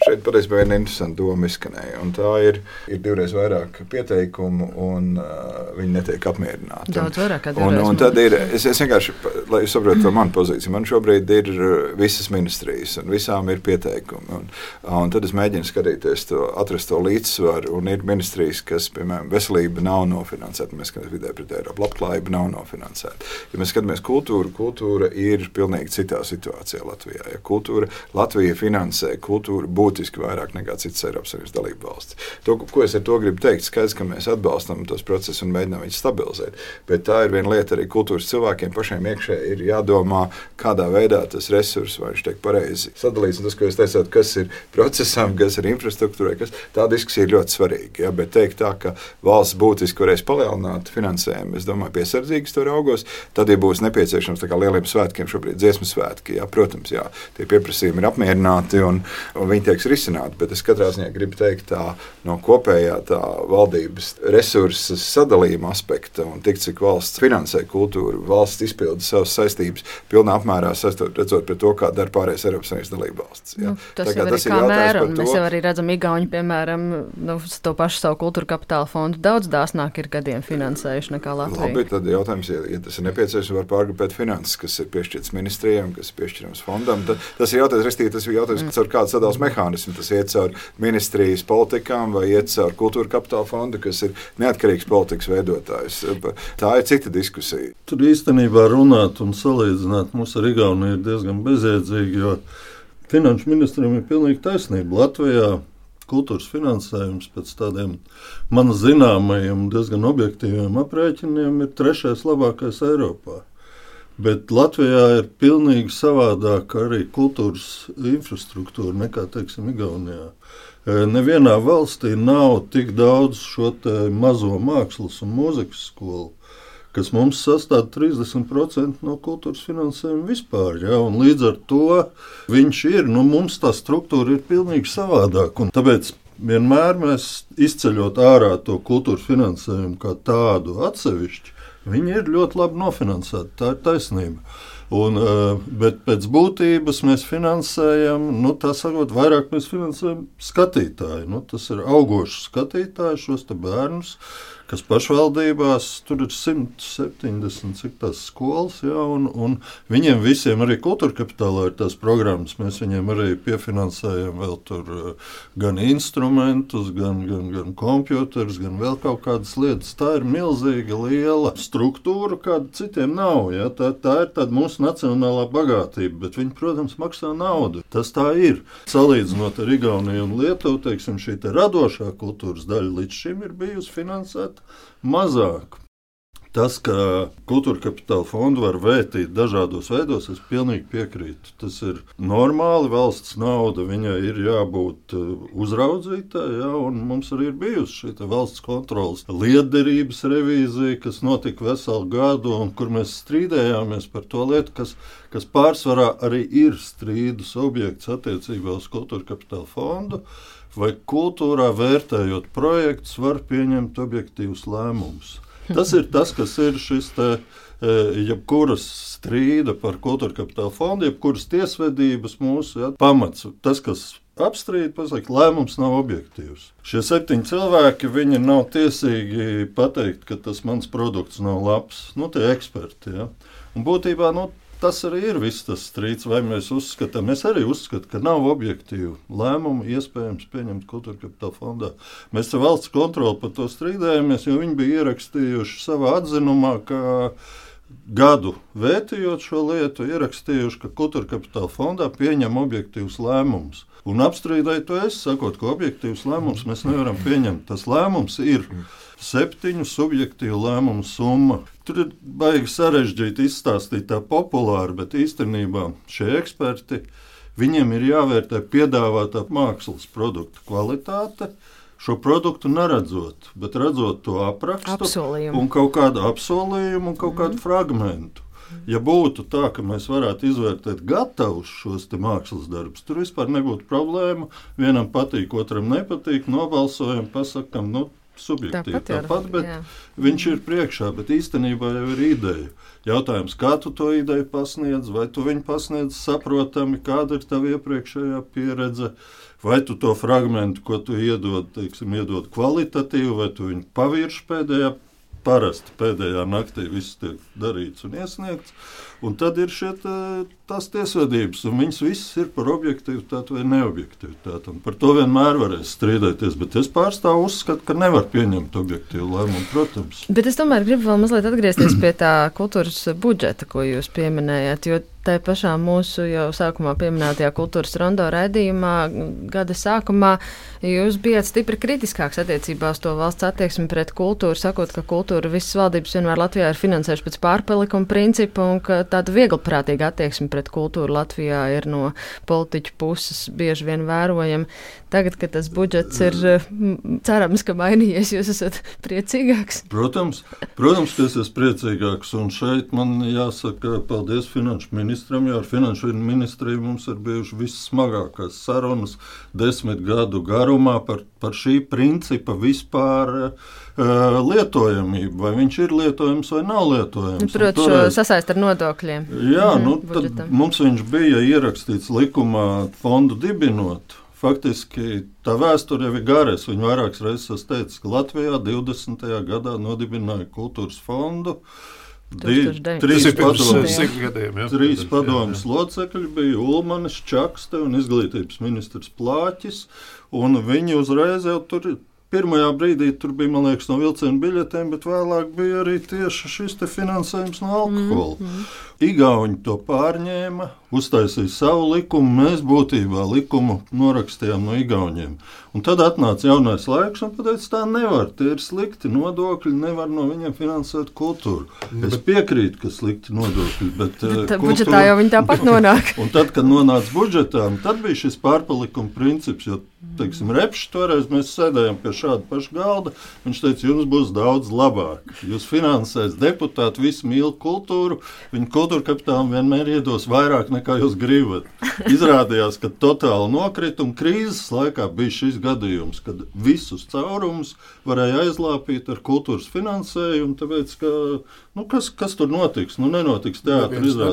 Šeit patiesībā ir interesanta doma izskanēja. Tā ir, ir divreiz vairāk pieteikumu, un uh, viņi netiek apmierināti. Daudz vairāk un, un, un tad ir, es, es vienkārši, lai jūs saprotu to manu pozīciju, man šobrīd ir uh, visas ministrijas, un visām ir pieteikumi. Un, un tad es mēģinu skatīties, to, atrast to līdzsvaru, un ir ministrijas, kas, piemēram, veselība nav nofinansēta, mēs skatāmies vidē pret Eiropu, labklājība nav nofinansēta. Ja mēs skatāmies kultūru, kultūra ir pilnīgi citā situācijā Latvijā. Ja kultūra, Latvija finansē kultūru būt būtiski vairāk nekā citas Eiropas Savienības dalību valstis. To, ko es ar to gribu teikt, skaidrs, ka mēs atbalstam tos procesus un mēģinām viņus stabilizēt. Bet tā ir viena lieta arī kultūras cilvēkiem pašiem iekšēji ir jādomā, kādā veidā tas resurs, vai viņš tiek pareizi sadalīts. Tas, ko jūs teicāt, kas ir procesam, kas ir infrastruktūrai, kas tā diskusija ir ļoti svarīga. Ja? Bet teikt tā, ka valsts būtiski varēs palielināt finansējumu, es domāju, piesardzīgi to raugos. Tad, ja būs nepieciešams lieliem svētkiem, šobrīd dziesmu svētki, jā, protams, jā, tie pieprasījumi ir apmierināti un, un viņi tiek tiks risināti. Bet es katrā ziņā gribu teikt, tā no kopējā tā valdības resursu sadalījuma aspekta un tik cik valsts finansē kultūru, valsts izpilda savas saistības pilnā apmērā redzot pret to, kā dara pārējais Eiropas Savienības dalība valsts. Nu, tas jau tas ir mēram. Mēs jau arī redzam, Igauni, piemēram, nu, to pašu savu kultūra kapitāla fondu daudz dāsnāk ir gadiem finansējuši nekā Latvija. Labi, tad jautājums, ja, ja tas ir nepieciešams, var pārgrupēt finanses, kas ir piešķirts ministrijām, kas ir piešķirams fondam. Tad, tas ir jautājums, restīvi, tas ir jautājums, mm. ar kādu sadalās mehānismu mehānismi. Tas iet caur ministrijas politikām vai iet caur kultūra kapitāla fondu, kas ir neatkarīgs politikas veidotājs. Tā ir cita diskusija. Tur īstenībā runāt un salīdzināt mūs ar Igauniju ir diezgan bezjēdzīgi, jo finanšu ministram ir pilnīgi taisnība. Latvijā kultūras finansējums pēc tādiem man zināmajiem, diezgan objektīviem aprēķiniem ir trešais labākais Eiropā. Bet Latvijā ir pilnīgi savādāka arī kultūras infrastruktūra nekā, teiksim, Igaunijā. E, nevienā valstī nav tik daudz šo mazo mākslas un mūzikas skolu, kas mums sastāv 30% no kultūras finansējuma vispār. Ja? Līdz ar to viņš ir, nu, mums tā struktūra ir pilnīgi savādāka. Tāpēc vienmēr mēs izceļot ārā to kultūras finansējumu kā tādu atsevišķu, viņi ir ļoti labi nofinansēti. Tā ir taisnība. Un, bet pēc būtības mēs finansējam, nu, tā sakot, vairāk mēs finansējam skatītāju. Nu, tas ir augošs skatītājs, šos bērnus kas pašvaldībās tur ir 170 cik tās skolas, jā, un, un viņiem visiem arī kultūra kapitālā ir tās programmas. Mēs viņiem arī piefinansējam vēl tur eh, gan instrumentus, gan, gan, gan kompjuterus, gan vēl kaut kādas lietas. Tā ir milzīga liela struktūra, kāda citiem nav. Jā. Tā, tā ir tāda mūsu nacionālā bagātība, bet viņi, protams, maksā naudu. Tas tā ir. Salīdzinot ar Igauniju un Lietuvu, teiksim, šī radošā kultūras daļa līdz šim ir bijusi finansēta mazāk. Tas, ka kultūra kapitāla fondu var vērtīt dažādos veidos, es pilnīgi piekrītu. Tas ir normāli. Valsts nauda viņai ir jābūt uh, uzraudzītai, ja, un mums arī ir bijusi šī valsts kontrolas liederības revīzija, kas notika veselu gadu, un kur mēs strīdējāmies par to lietu, kas, kas pārsvarā arī ir strīdus objekts attiecībā uz kultūra kapitāla fondu vai kultūrā vērtējot projektus, var pieņemt objektīvus lēmumus. Tas ir tas, kas ir šis te, e, jebkuras strīda par kultūra kapitāla fondu, jebkuras tiesvedības mūsu ja, pamats. Tas, kas apstrīd, pasaka, lēmums nav objektīvs. Šie septiņi cilvēki, viņi nav tiesīgi pateikt, ka tas mans produkts nav labs. Nu, tie eksperti. Ja. Un būtībā nu, tas arī ir viss tas strīds, vai mēs uzskatām, es arī uzskatu, ka nav objektīvu lēmumu iespējams pieņemt kultūra kapitāla fondā. Mēs ar valsts kontroli par to strīdējāmies, jo viņi bija ierakstījuši savā atzinumā, ka gadu vērtējot šo lietu, ierakstījuši, ka kultūra kapitāla fondā pieņem objektīvus lēmumus. Un apstrīdēju to es, sakot, ka objektīvus lēmumus mēs nevaram pieņemt. Tas lēmums ir. Septiņu subjektīvu lēmumu summa. Tur ir baigi sarežģīti izstāstīt tā populāri, bet īstenībā šie eksperti viņiem ir jāvērtē piedāvātā mākslas produkta kvalitāte. Šo produktu neredzot, bet redzot to aprakstu apsolījumu. un kaut kādu apsolījumu un kaut mm. kādu fragmentu. Ja būtu tā, ka mēs varētu izvērtēt gatavus šos mākslas darbus, tur vispār nebūtu problēma. Vienam patīk, otram nepatīk, nobalsojam, pasakām, nu, subjektīvi tāpat, tāpat bet jā. viņš ir priekšā, bet īstenībā jau ir ideja. Jautājums, kā tu to ideju pasniedz, vai tu viņu pasniedz saprotami, kāda ir tava iepriekšējā pieredze, vai tu to fragment, ko tu iedod, teiksim, iedod kvalitatīvi, vai tu viņu pavirši pēdējā parasti pēdējā naktī viss tiek darīts un iesniegts. Un tad ir šie tā, tās tiesvedības, un viņas visas ir par objektivitāti vai neobjektivitāti. Un par to vienmēr varēs strīdēties, bet es pārstāvu uzskatu, ka nevar pieņemt objektīvu lēmumu, protams. Bet es tomēr gribu vēl mazliet atgriezties pie tā kultūras budžeta, ko jūs pieminējāt, jo tā pašā mūsu jau sākumā pieminētajā kultūras rondo raidījumā, gada sākumā, jūs bijat stipri kritiskāks attiecībā uz to valsts attieksmi pret kultūru, sakot, ka kultūra visas valdības vienmēr Latvijā ir finansējuši pēc pārpalikuma principa un ka tāda vieglprātīga attieksme pret kultūru Latvijā ir no politiķu puses bieži vien vērojama. Tagad, kad tas budžets ir cerams, ka mainījies, jūs esat priecīgāks? Protams, protams ka es esmu priecīgāks. Un šeit man jāsaka paldies finanšu ministram, jo ar finanšu ministriju mums ir bijušas vissmagākās sarunas desmit gadu garumā par, par šī principa vispār. Uh, lietojamību, vai viņš ir lietojams vai nav lietojams. Protams, toreiz... sasaist ar nodokļiem. Jā, mm, nu, tad mums viņš bija ierakstīts likumā fondu dibinot. Faktiski tā vēsture jau ir gara. Es viņu vairākas reizes teicu, ka Latvijā 20. gadā nodibināja kultūras fondu. Div, trīs padomus trīs padomus locekļi bija Ulmanis, Čakste un izglītības ministrs Plāķis. Viņi uzreiz jau tur Pirmajā brīdī tur bija liekas, no vilciena biļetēm, bet vēlāk bija arī tieši šis finansējums no alkohola. Mm -hmm. Igauni to pārņēma, uztaisīja savu likumu, mēs būtībā likumu norakstījām no Igauniem. Un tad atnāca jaunais laiks un teica, tā nevar, tie ir slikti nodokļi, nevar no viņiem finansēt kultūru. Es piekrītu, ka slikti nodokļi, bet, bet kultūra, budžetā jau viņi tāpat nonāk. un tad, kad nonāca budžetā, tad bija šis pārpalikuma princips, jo, teiksim, repši toreiz mēs sēdējām pie šāda paša galda. Viņš teica, jums būs daudz labāk. Jūs finansēs deputāti, visi mīl kultūru, viņa kultūru kultūra kapitālam vienmēr iedos vairāk nekā jūs gribat. Izrādījās, ka totāli nokrita un krīzes laikā bija šis gadījums, kad visus caurumus varēja aizlāpīt ar kultūras finansējumu. Tāpēc, ka, nu, kas, kas tur notiks? Nu, nenotiks teātris kā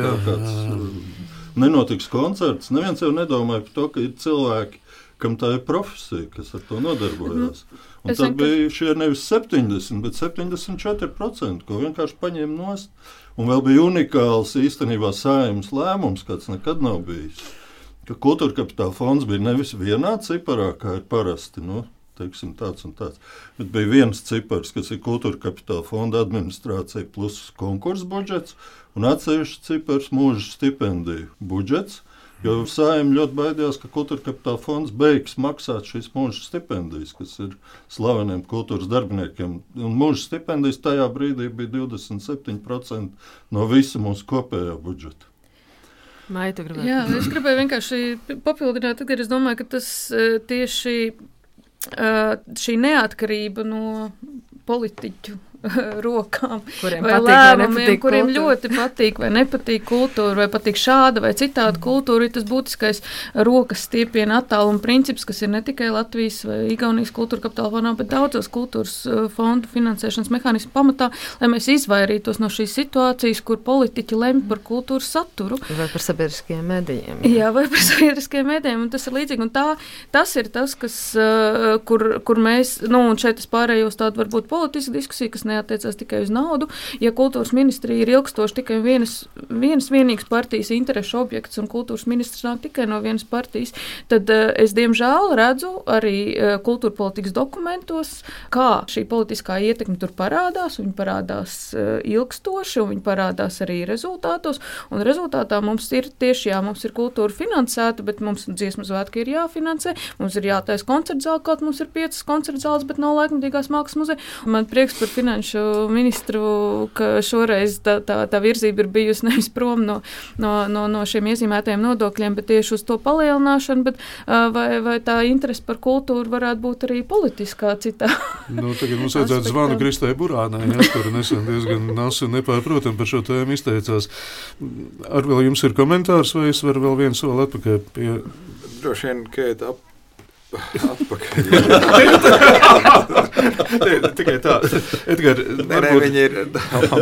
jā. kāds, uh, nenotiks koncerts. Neviens jau nedomāja par to, ka ir cilvēki, kam tā ir profesija, kas ar to nodarbojas. Un Es tad vienkārši- bija šie nevis 70, bet 74%, ko vienkārši paņēma nost. Un vēl bija unikāls īstenībā saimnes lēmums, kāds nekad nav bijis. Ka kultūra kapitāla fonds bija nevis vienā ciparā, kā ir parasti. Nu, Teiksim, tāds un tāds. Bet bija viens cipars, kas ir kultūra kapitāla fonda administrācija plus konkursu budžets, un atsevišķs cipars mūža stipendiju budžets. Jo saimnieks ļoti baidījās, ka kultūra kapitāla fonds beigs maksāt šīs mūža stipendijas, kas ir slaveniem kultūras darbiniekiem. Un mūža stipendijas tajā brīdī bija 27% no visa mūsu kopējā budžeta. Maita. Jā, es gribēju vienkārši papildināt, ka es domāju, ka tas eh, tieši eh, šī neatkarība no politiķu rokām Kuriem vai patīk vai lēmumiem, nepatīk kuriem kultūra. ļoti patīk vai nepatīk kultūra, vai patīk šāda vai citāda kultūra, ir tas būtiskais rokas stiepiena attāluma princips, kas ir ne tikai Latvijas vai Igaunijas kultūra kapitāla fondā, bet daudzos kultūras eh, fondu finansēšanas mehānismu pamatā, lai mēs izvairītos no šīs situācijas, kur politiķi lemj par kultūras saturu. Vai par sabiedriskajiem medijiem. Jā, vai par sabiedriskajiem mēdījiem, un tas ir līdzīgi. Un tā, tas ir tas, kas, uh, kur, kur mēs, nu, un šeit es pārēju uz tādu varbūt politisku diskusiju, kas neatiecās tikai uz naudu. Ja kultūras ministrija ir ilgstoši tikai vienas, vienas vienīgas partijas interešu objekts, un kultūras ministrs nāk tikai no vienas partijas, tad uh, es diemžēl redzu arī uh, kultūra politikas dokumentos, kā šī politiskā ietekme tur parādās. Viņa parādās uh, ilgstoši, un viņa parādās arī rezultātos. Un rezultātā mums ir tieši jā, mums ir kultūra finansēta, bet mums dziesmu svētki ir jāfinansē. Mums ir jātaisa koncerta zāle, kaut mums ir piecas koncerta zāles, bet nav laikmatīgās mākslas muzeja. Man prieks par finanšu ministru, ka šoreiz tā, tā, tā virzība ir bijusi nevis prom no, no, no, no šiem iezīmētajiem nodokļiem, bet tieši uz to palielināšanu. Bet, vai, vai tā interese par kultūru varētu būt arī politiskā citā? Nu, tagad mums vajadzētu zvanu Kristai Burānai, ja, kur nesen diezgan nasi un nepārprotam par šo tēmu izteicās. Ar vēl jums ir komentārs, vai es varu vēl vienu soli atpakaļ pie Droši vien, ka ap, atpakaļ. Nē, tikai tā. Edgar, Nē, nē, viņi ir.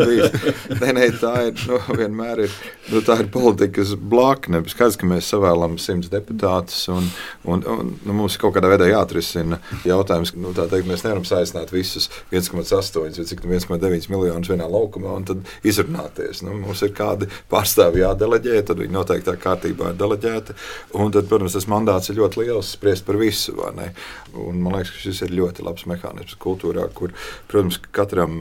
Nē, nē, tā ir. Nu, vienmēr ir, nu, tā ir politikas blakne. Skaidrs, ka mēs savēlam simts deputātus, un, un, un nu, mums kaut kādā veidā jāatrisina jautājums. Nu, tā teikt, mēs nevaram saistīt visus 1,8 vai cik nu 1,9 miljonus vienā laukumā un tad izrunāties. Nu, mums ir kādi pārstāvji jādeleģē, tad viņi noteiktā kārtībā ir deleģēti. Un tad, protams, tas mandāts ir ļoti liels spriest par visu. Ne? Un, man liekas, ka šis ir ļoti labs mehānisms kultūrā, kur, protams, katram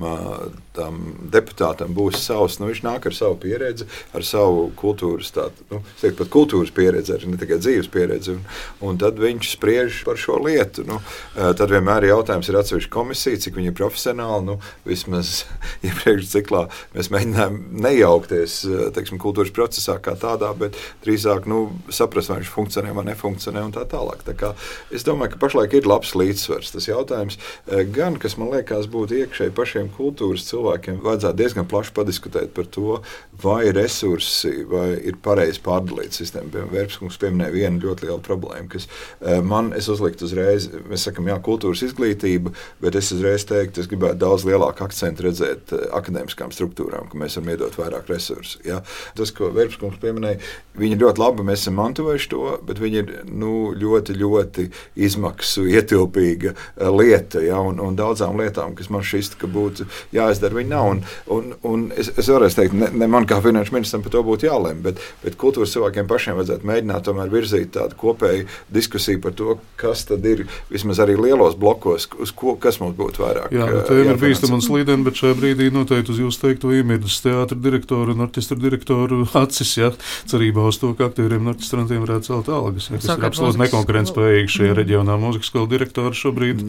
tam deputātam būs savs. Nu, viņš nāk ar savu pieredzi, ar savu kultūras, tādu, nu, teiktu, pat kultūras pieredzi, arī ne tikai dzīves pieredzi. Un, un tad viņš spriež par šo lietu. Nu, tad vienmēr jautājums, ir atsevišķa komisija, cik viņi ir profesionāli. Nu, vismaz iepriekšējā ciklā mēs mēģinājām nejaukties teiksim, kultūras procesā kā tādā, bet drīzāk nu, saprast, vai viņš funkcionē vai nefunkcionē un tā tālāk. Tā kā, es domāju, ka pašlaik ir labs līdzsvars. Tas jautājums, eh, gan kas man liekas, būtu iekšēji pašiem kultūras cilvēkiem, vajadzētu diezgan plaši padiskutēt par to, vai resursi vai ir pareizi pārdalīta sistēma. Piemēram, Vērpskungs pieminēja vienu ļoti lielu problēmu, kas eh, man uzliktu uzreiz, mēs sakām, jā, kultūras izglītība, bet es uzreiz teiktu, es gribētu daudz lielāku akcentu redzēt eh, akadēmiskām struktūrām, ka mēs varam iedot vairāk resursu. Ja? Tas, ko Vērpskungs pieminēja, viņi ļoti labi, mēs esam mantojuši to, bet viņi ir nu, ļoti, ļoti izmaksu ietilpīga eh, lieta. Ja? Un, un daudzām lietām, kas man šķist, ka būtu jāizdara, viņi nav. Un, un, un es, es vēlreiz teiktu, ne, ne man kā finanšu ministram par to būtu jālem, bet, bet kultūras cilvēkiem pašiem vajadzētu mēģināt tomēr virzīt tādu kopēju diskusiju par to, kas tad ir vismaz arī lielos blokos, uz ko, kas mums būtu vairāk. Jā, nu, eh, tā ir bīstama un slīdena, bet šajā brīdī noteikti uz jūsu teikto iemirdas teātra direktoru un orķestra direktoru acis, ja, cerībā uz to, ka aktieriem un orķestrantiem varētu celt algas. Ja, tas ir absolūti nekonkurētspējīgi šajā reģionā. Mūzikas skola direktori šobrīd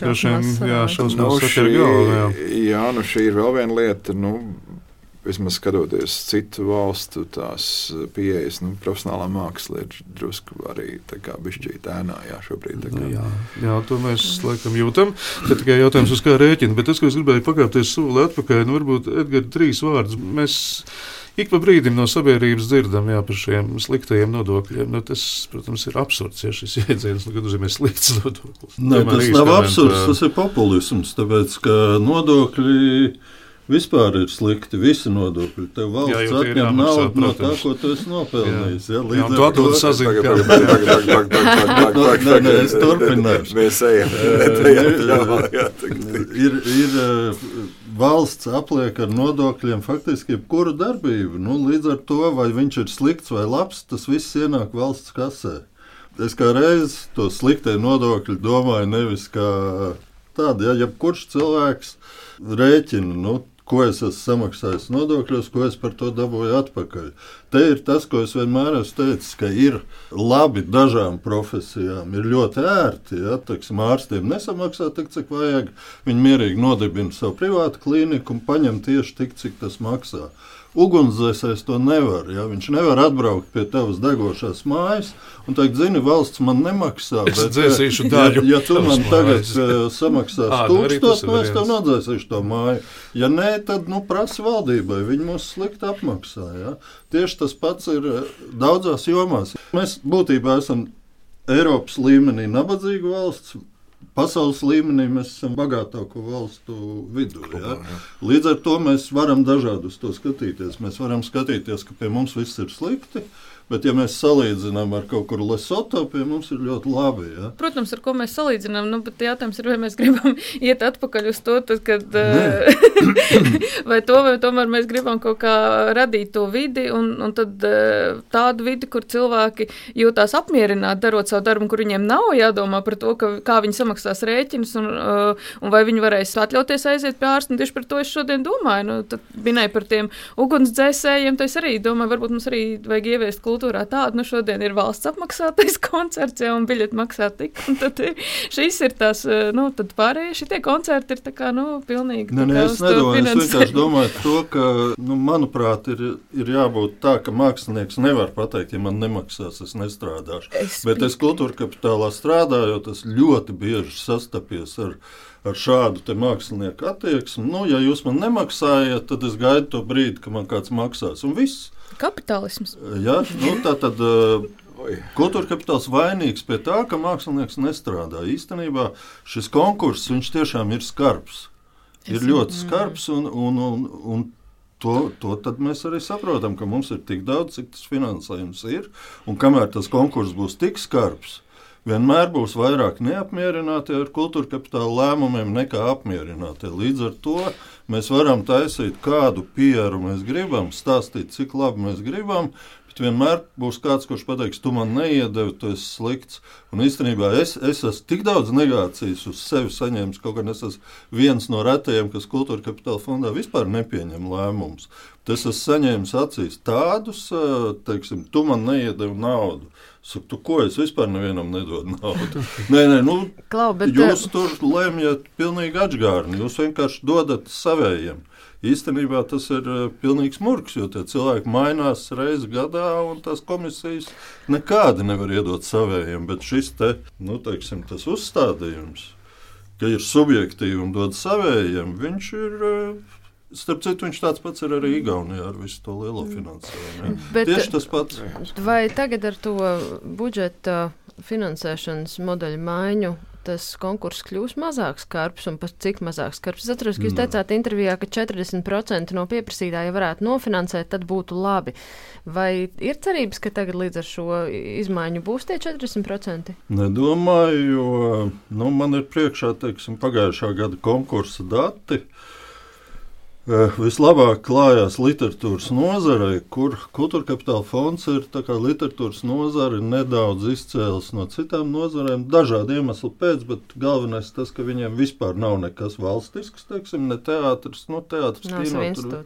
droši vien, jā, Nu, šausmās šī, sakar galvā. Jā. jā, nu šī ir vēl viena lieta. Nu, Vismaz skatoties citu valstu tās pieejas, nu, profesionālā māksla ir drusku arī bišķīta ēnā. Jā, šobrīd. Nu, jā, jā, to mēs laikam jūtam. Tad tikai jautājums, uz kā rēķina. Bet tas, ko es gribēju pakāpties soli atpakaļ, nu, varbūt Edgars trīs vārdus. Mēs Ik pa brīdim no sabiedrības dzirdam jā, par šiem sliktajiem nodokļiem. Nu, tas, protams, ir absurds, ja šis jēdziens nu, nozīmē slikts nodoklis. Nē, Tomēr tas nav absurds, tā- tas ir populisms. Tāpēc, ka nodokļi vispār ir slikti. Visi nodokļi. Tev Jā, valsts atņem naudu no tā, ko tu esi nopelnījis. Jā, Līdz tu ar to- nē, es turpināšu. Mēs ejam. Ir- Valsts apliek ar nodokļiem faktiski jebkuru darbību. Nu, līdz ar to, vai viņš ir slikts vai labs, tas viss ienāk valsts kasē. Es kā reiz to sliktie nodokļi domāju nevis kā tādu, ja jebkurš cilvēks rēķina. Nu, Ko es esmu samaksājis nodokļos, ko es par to dabūju atpakaļ. Te ir tas, ko es vienmēr esmu teicis, ka ir labi dažām profesijām, ir ļoti ērti. Ja, teiksim, ārstiem nesamaksā tik, cik vajag. Viņi mierīgi nodibina savu privātu klīniku un paņem tieši tik, cik tas maksā. Ugunsdzēsējs to nevar. Ja? Viņš nevar atbraukt pie tavas degošās mājas un teikt, zini, valsts man nemaksā. Es bet, dzēsīšu ja, daļu ja tu man tagad mājas. uh, samaksās nu ir nu es tev nodzēsīšu to māju. Ja nē, tad nu, prasa valdībai. Viņi mūs slikti apmaksā. Ja? Tieši tas pats ir eh, daudzās jomās. Mēs būtībā esam Eiropas līmenī nabadzīga valsts. Pasaules līmenī mēs esam bagātāko valstu vidū. Ja? Līdz ar to mēs varam dažādi uz to skatīties. Mēs varam skatīties, ka pie mums viss ir slikti, bet, ja mēs salīdzinām ar kaut kur Lesoto, pie mums ir ļoti labi. Ja? Protams, ar ko mēs salīdzinām, nu, bet jautājums ir, vai mēs gribam iet atpakaļ uz to, tad, kad, vai to, vai tomēr mēs gribam kaut kā radīt to vidi, un, un tad tādu vidi, kur cilvēki jūtās apmierināti darot savu darbu, kur viņiem nav jādomā par to, ka, kā viņi samaksās rēķinus, un, un vai viņi varēs atļauties aiziet pie ārsta, tieši par to es šodien domāju. Nu, tad minēju par tiem ugunsdzēsējiem, tad es arī domāju, varbūt mums arī vajag ieviest kultūrā tādu, nu šodien ir valsts apmaksātais koncerts, ja, un biļeti maksā tik, un tad šis ir tās, eh, nu, tad pārējie šitie koncerti ir tā kā, nu, pilnīgi. Tā nē, kā es nedomāju, es vienkārši domāju to, ka, nu, manuprāt, ir, ir jābūt tā, ka mākslinieks nevar pateikt, ja man nemaksās, es nestrādāšu. Es Bet es kultūra kapitālā strādājot, es ļoti bieži sastapies ar, ar šādu mākslinieku attieksmi. Nu, ja jūs man nemaksājat, tad es gaidu to brīdi, kad man kāds maksās. Un viss. Kapitālisms. Ja? Nu, tā tad uh, Oi. kultūra kapitāls vainīgs pie tā, ka mākslinieks nestrādā. Īstenībā šis konkurss viņš tiešām ir skarbs. Ir Es- ļoti skarbs, un, un, un, un to, to tad mēs arī saprotam, ka mums ir tik daudz, cik tas finansējums ir. Un kamēr tas konkurss būs tik skarbs, vienmēr būs vairāk neapmierināti ar kultūra kapitāla lēmumiem nekā apmierināti. Līdz ar to mēs varam taisīt kādu pieru mēs gribam, stāstīt, cik labi mēs gribam. Bet vienmēr būs kāds, kurš pateiks, tu man neiedevi, tu esi slikts. Un īstenībā es, es esmu tik daudz negācijas uz sevi saņēmis, kaut gan es esmu viens no retajiem, kas kultūra kapitāla fondā vispār nepieņem lēmumus. Tas esmu saņēmis acīs tādus, ā, teiksim, tu man neiedevi naudu. Saku, tu ko es vispār nevienam nedodu naudu? Nē, nē, nu, Klau, bet, jūs tur lemjat pilnīgi atgādni. Jūs vienkārši dodat savējiem. Īstenībā tas ir uh, pilnīgs murgs, jo tie cilvēki mainās reizes gadā, un tās komisijas nekādi nevar iedot savējiem. Bet šis te, nu, teiksim, tas uzstādījums, ka ir subjektīvi un dod savējiem, viņš ir. Uh, Starp citu, viņš tāds pats ir arī Igaunijā ar visu to lielo finansējumu. ja. Bet- Tieši tas pats. Vai tagad ar to budžeta finansēšanas modeļu maiņu tas konkurss kļūs mazāk skarbs un pat cik mazāk skarbs? Es atceros, ka jūs Nē. teicāt intervijā, ka 40% no pieprasītāja varētu nofinansēt, tad būtu labi. Vai ir cerības, ka tagad līdz ar šo izmaiņu būs tie 40%? Nedomāju, jo nu, man ir priekšā teiksim, pagājušā gada konkursa dati. Eh, Vislabāk klājās literatūras nozarei, kur kultūra kapitāla fonds ir literatūras nozare nedaudz izcēlis no citām nozarēm. Dažādu iemeslu pēc, bet galvenais tas, ka viņiem vispār nav nekas valstisks, teiksim, ne teātris, no teātris, kino.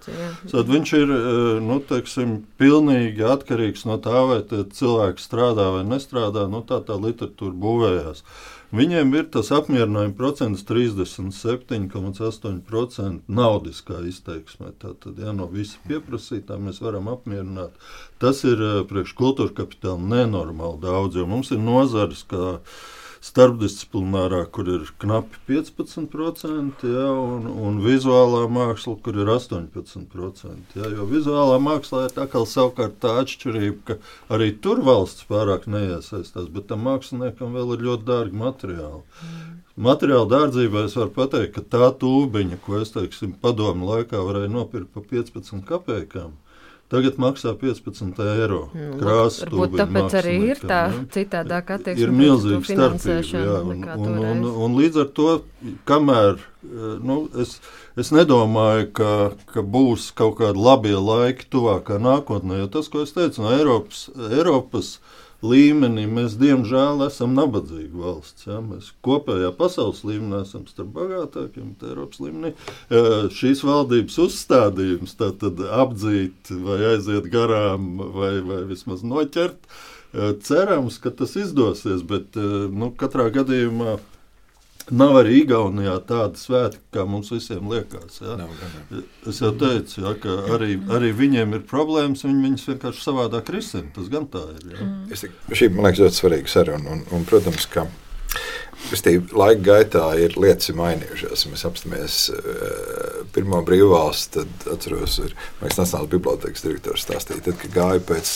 Tad viņš ir eh, nu, teiksim, pilnīgi atkarīgs no tā, vai cilvēki strādā vai nestrādā. Nu, tā tā literatūra būvējās. Viņiem ir tas apmierinājuma procents 37,8% naudiskā izteiksmē. Tātad ja, no visa pieprasītā mēs varam apmierināt. Tas ir eh, priekš kultūra kapitāla nenormāli daudz, jo mums ir nozares, kā starpdisciplinārā, kur ir knapi 15%, ja, un, un vizuālā māksla, kur ir 18%. Ja, jo vizuālā mākslā ir kā savukārt tā atšķirība, ka arī tur valsts pārāk neiesaistās, bet tam māksliniekam vēl ir ļoti dārgi materiāli. Mm. Materiāla dārdzībā es varu pateikt, ka tā tūbiņa, ko es teiksim, padomu laikā varēju nopirkt par 15 kopējām, Tagad maksā 15 eiro. Nu, Krāsa tāpēc arī ir tā ja? citādāk attieksme. Ir milzīga starpība. Jā, un, un, un, un līdz ar to, kamēr nu, es, es nedomāju, ka, ka būs kaut kādi labie laiki tuvākā nākotnē, jo tas, ko es teicu, no Eiropas, Eiropas līmenī mēs diemžēl esam nabadzīga valsts. Ja? Mēs kopējā pasaules līmenī esam starp bagātākiem, bet Eiropas līmenī šīs valdības uzstādījums apdzīt vai aiziet garām vai, vai vismaz noķert. Cerams, ka tas izdosies, bet nu, katrā gadījumā Nav arī Igaunijā tāda svētki, kā mums visiem liekas. Ja? Nav, nav. Es jau teicu, ja, ka arī, arī viņiem ir problēmas. Viņi viņus vienkārši savādāk risina. Tas gan tā ir. Ja? Mm. Es, šī man liekas ļoti svarīga saruna. Un, un, protams, ka Kristīna, laika gaitā ir lietas ir mainījušās. Mēs apstāmies uh, pirmo brīvvalstu, tad atceros, ir Nacionālās bibliotekas direktors stāstīja, tad, kad gāja pēc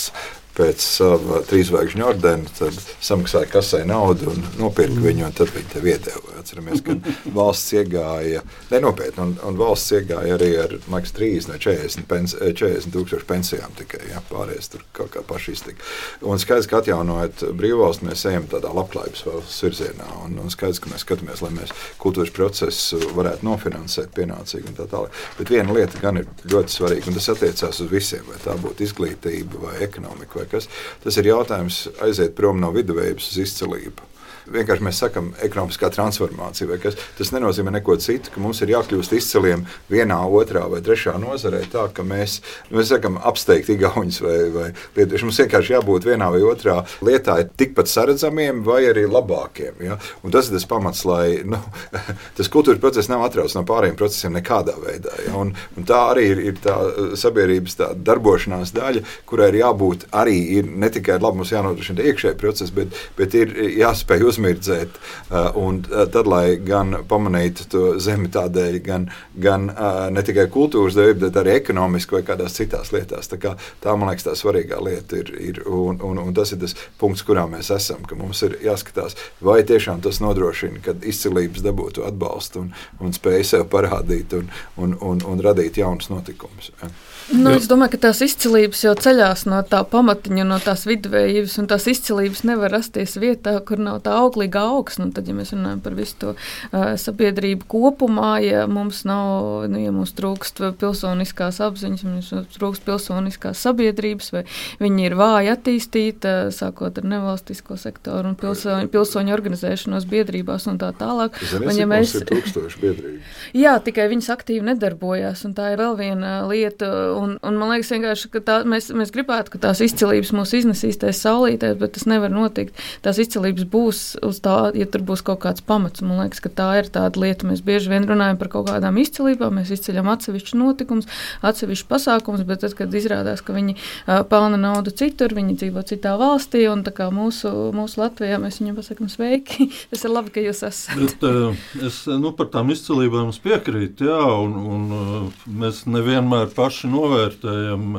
pēc sava trīsvaigžņu ordena, tad samaksāja kasē naudu un nopirka mm. viņu, un tad viņi tev iedeva. Atceramies, ka valsts iegāja, nenopietni, un, un valsts iegāja arī ar maks 30 vai 40, pens, 40 tūkstošu pensijām tikai, ja, pārējais tur kaut kā paši iztika. Un skaidrs, ka atjaunojot brīvvalstu, mēs ejam tādā labklājības valsts virzienā, un, un skaidrs, ka mēs skatāmies, lai mēs kultūras procesu varētu nofinansēt pienācīgi un tā tālāk. Bet viena lieta gan ir ļoti svarīga, un tas attiecās uz visiem, vai tā būtu izglītība vai ekonomika vai kas. Tas ir jautājums aiziet prom no viduvējības uz izcelību. Vienkārši mēs sakām, ekonomiskā transformācija. Tas nenozīmē neko citu, ka mums ir jākļūst izciliem vienā, otrā vai trešā nozarē. Tā ka mēs, mēs sakām, apsteigt igauņus vai, vai lietuviešu. Mums vienkārši jābūt vienā vai otrā lietā tikpat saredzamiem vai arī labākiem. Ja? Un tas ir tas pamats, lai nu, tas kultūras process nav atrauts no pārējiem procesiem nekādā veidā. Ja? Un, un tā arī ir, ir tā sabiedrības tā darbošanās daļa, kurai ir jābūt arī ir ne tikai labi, mums jānodrošina iekšējais process, bet, bet ir jāspēj uzmirdzēt. Uh, un uh, tad, lai gan pamanītu to zemi tādēļ, gan, gan uh, ne tikai kultūras dēļ, bet arī ekonomiski vai kādās citās lietās. Tā, kā, tā man liekas, tā svarīgā lieta ir. ir un, un, un tas ir tas punkts, kurā mēs esam. Mums ir jāskatās, vai tiešām tas nodrošina, ka izcilības dabūtu atbalstu un, un spēju sev parādīt un, un, un, un radīt jaunus notikumus. Ja. Nu, es domāju, ka tās izcilības jau ceļās no tā pamatiņa, no tās viduvējības, un tās izcilības nevar rasties vietā, kur nav tā auglīga augsne. Tad, ja mēs runājam par visu to uh, sabiedrību kopumā, ja mums nav, nu, ja mums trūkst pilsoniskās apziņas, mums trūkst pilsoniskās sabiedrības, vai viņi ir vāji attīstīta, sākot ar nevalstisko sektoru un pilsoņu, pilsoņu organizēšanos biedrībās un tā tālāk. Un, ja mēs... ir tūkstoši biedrību. Jā, tikai viņas aktīvi nedarbojās, un tā ir vēl viena lieta Un, un man liekas, ka tā, mēs, mēs gribētu, ka tās izcilības mūs iznesīs tajā saulītē, bet tas nevar notikt. Tās izcilības būs uz tā, ja tur būs kaut kāds pamats. Man liekas, ka tā ir tāda lieta. Mēs bieži vien runājam par kaut kādām izcilībām, mēs izceļam atsevišķus notikumus, atsevišķus pasākumus, bet tad, kad izrādās, ka viņi uh, pelna naudu citur, viņi dzīvo citā valstī, un tā kā mūsu, mūsu Latvijā mēs viņiem pasakām sveiki, tas ir labi, ka jūs esat. Bet, uh, es nu, par tām izcilībām piekrītu, jā, un, un uh, mēs nevienmēr paši no novērtējam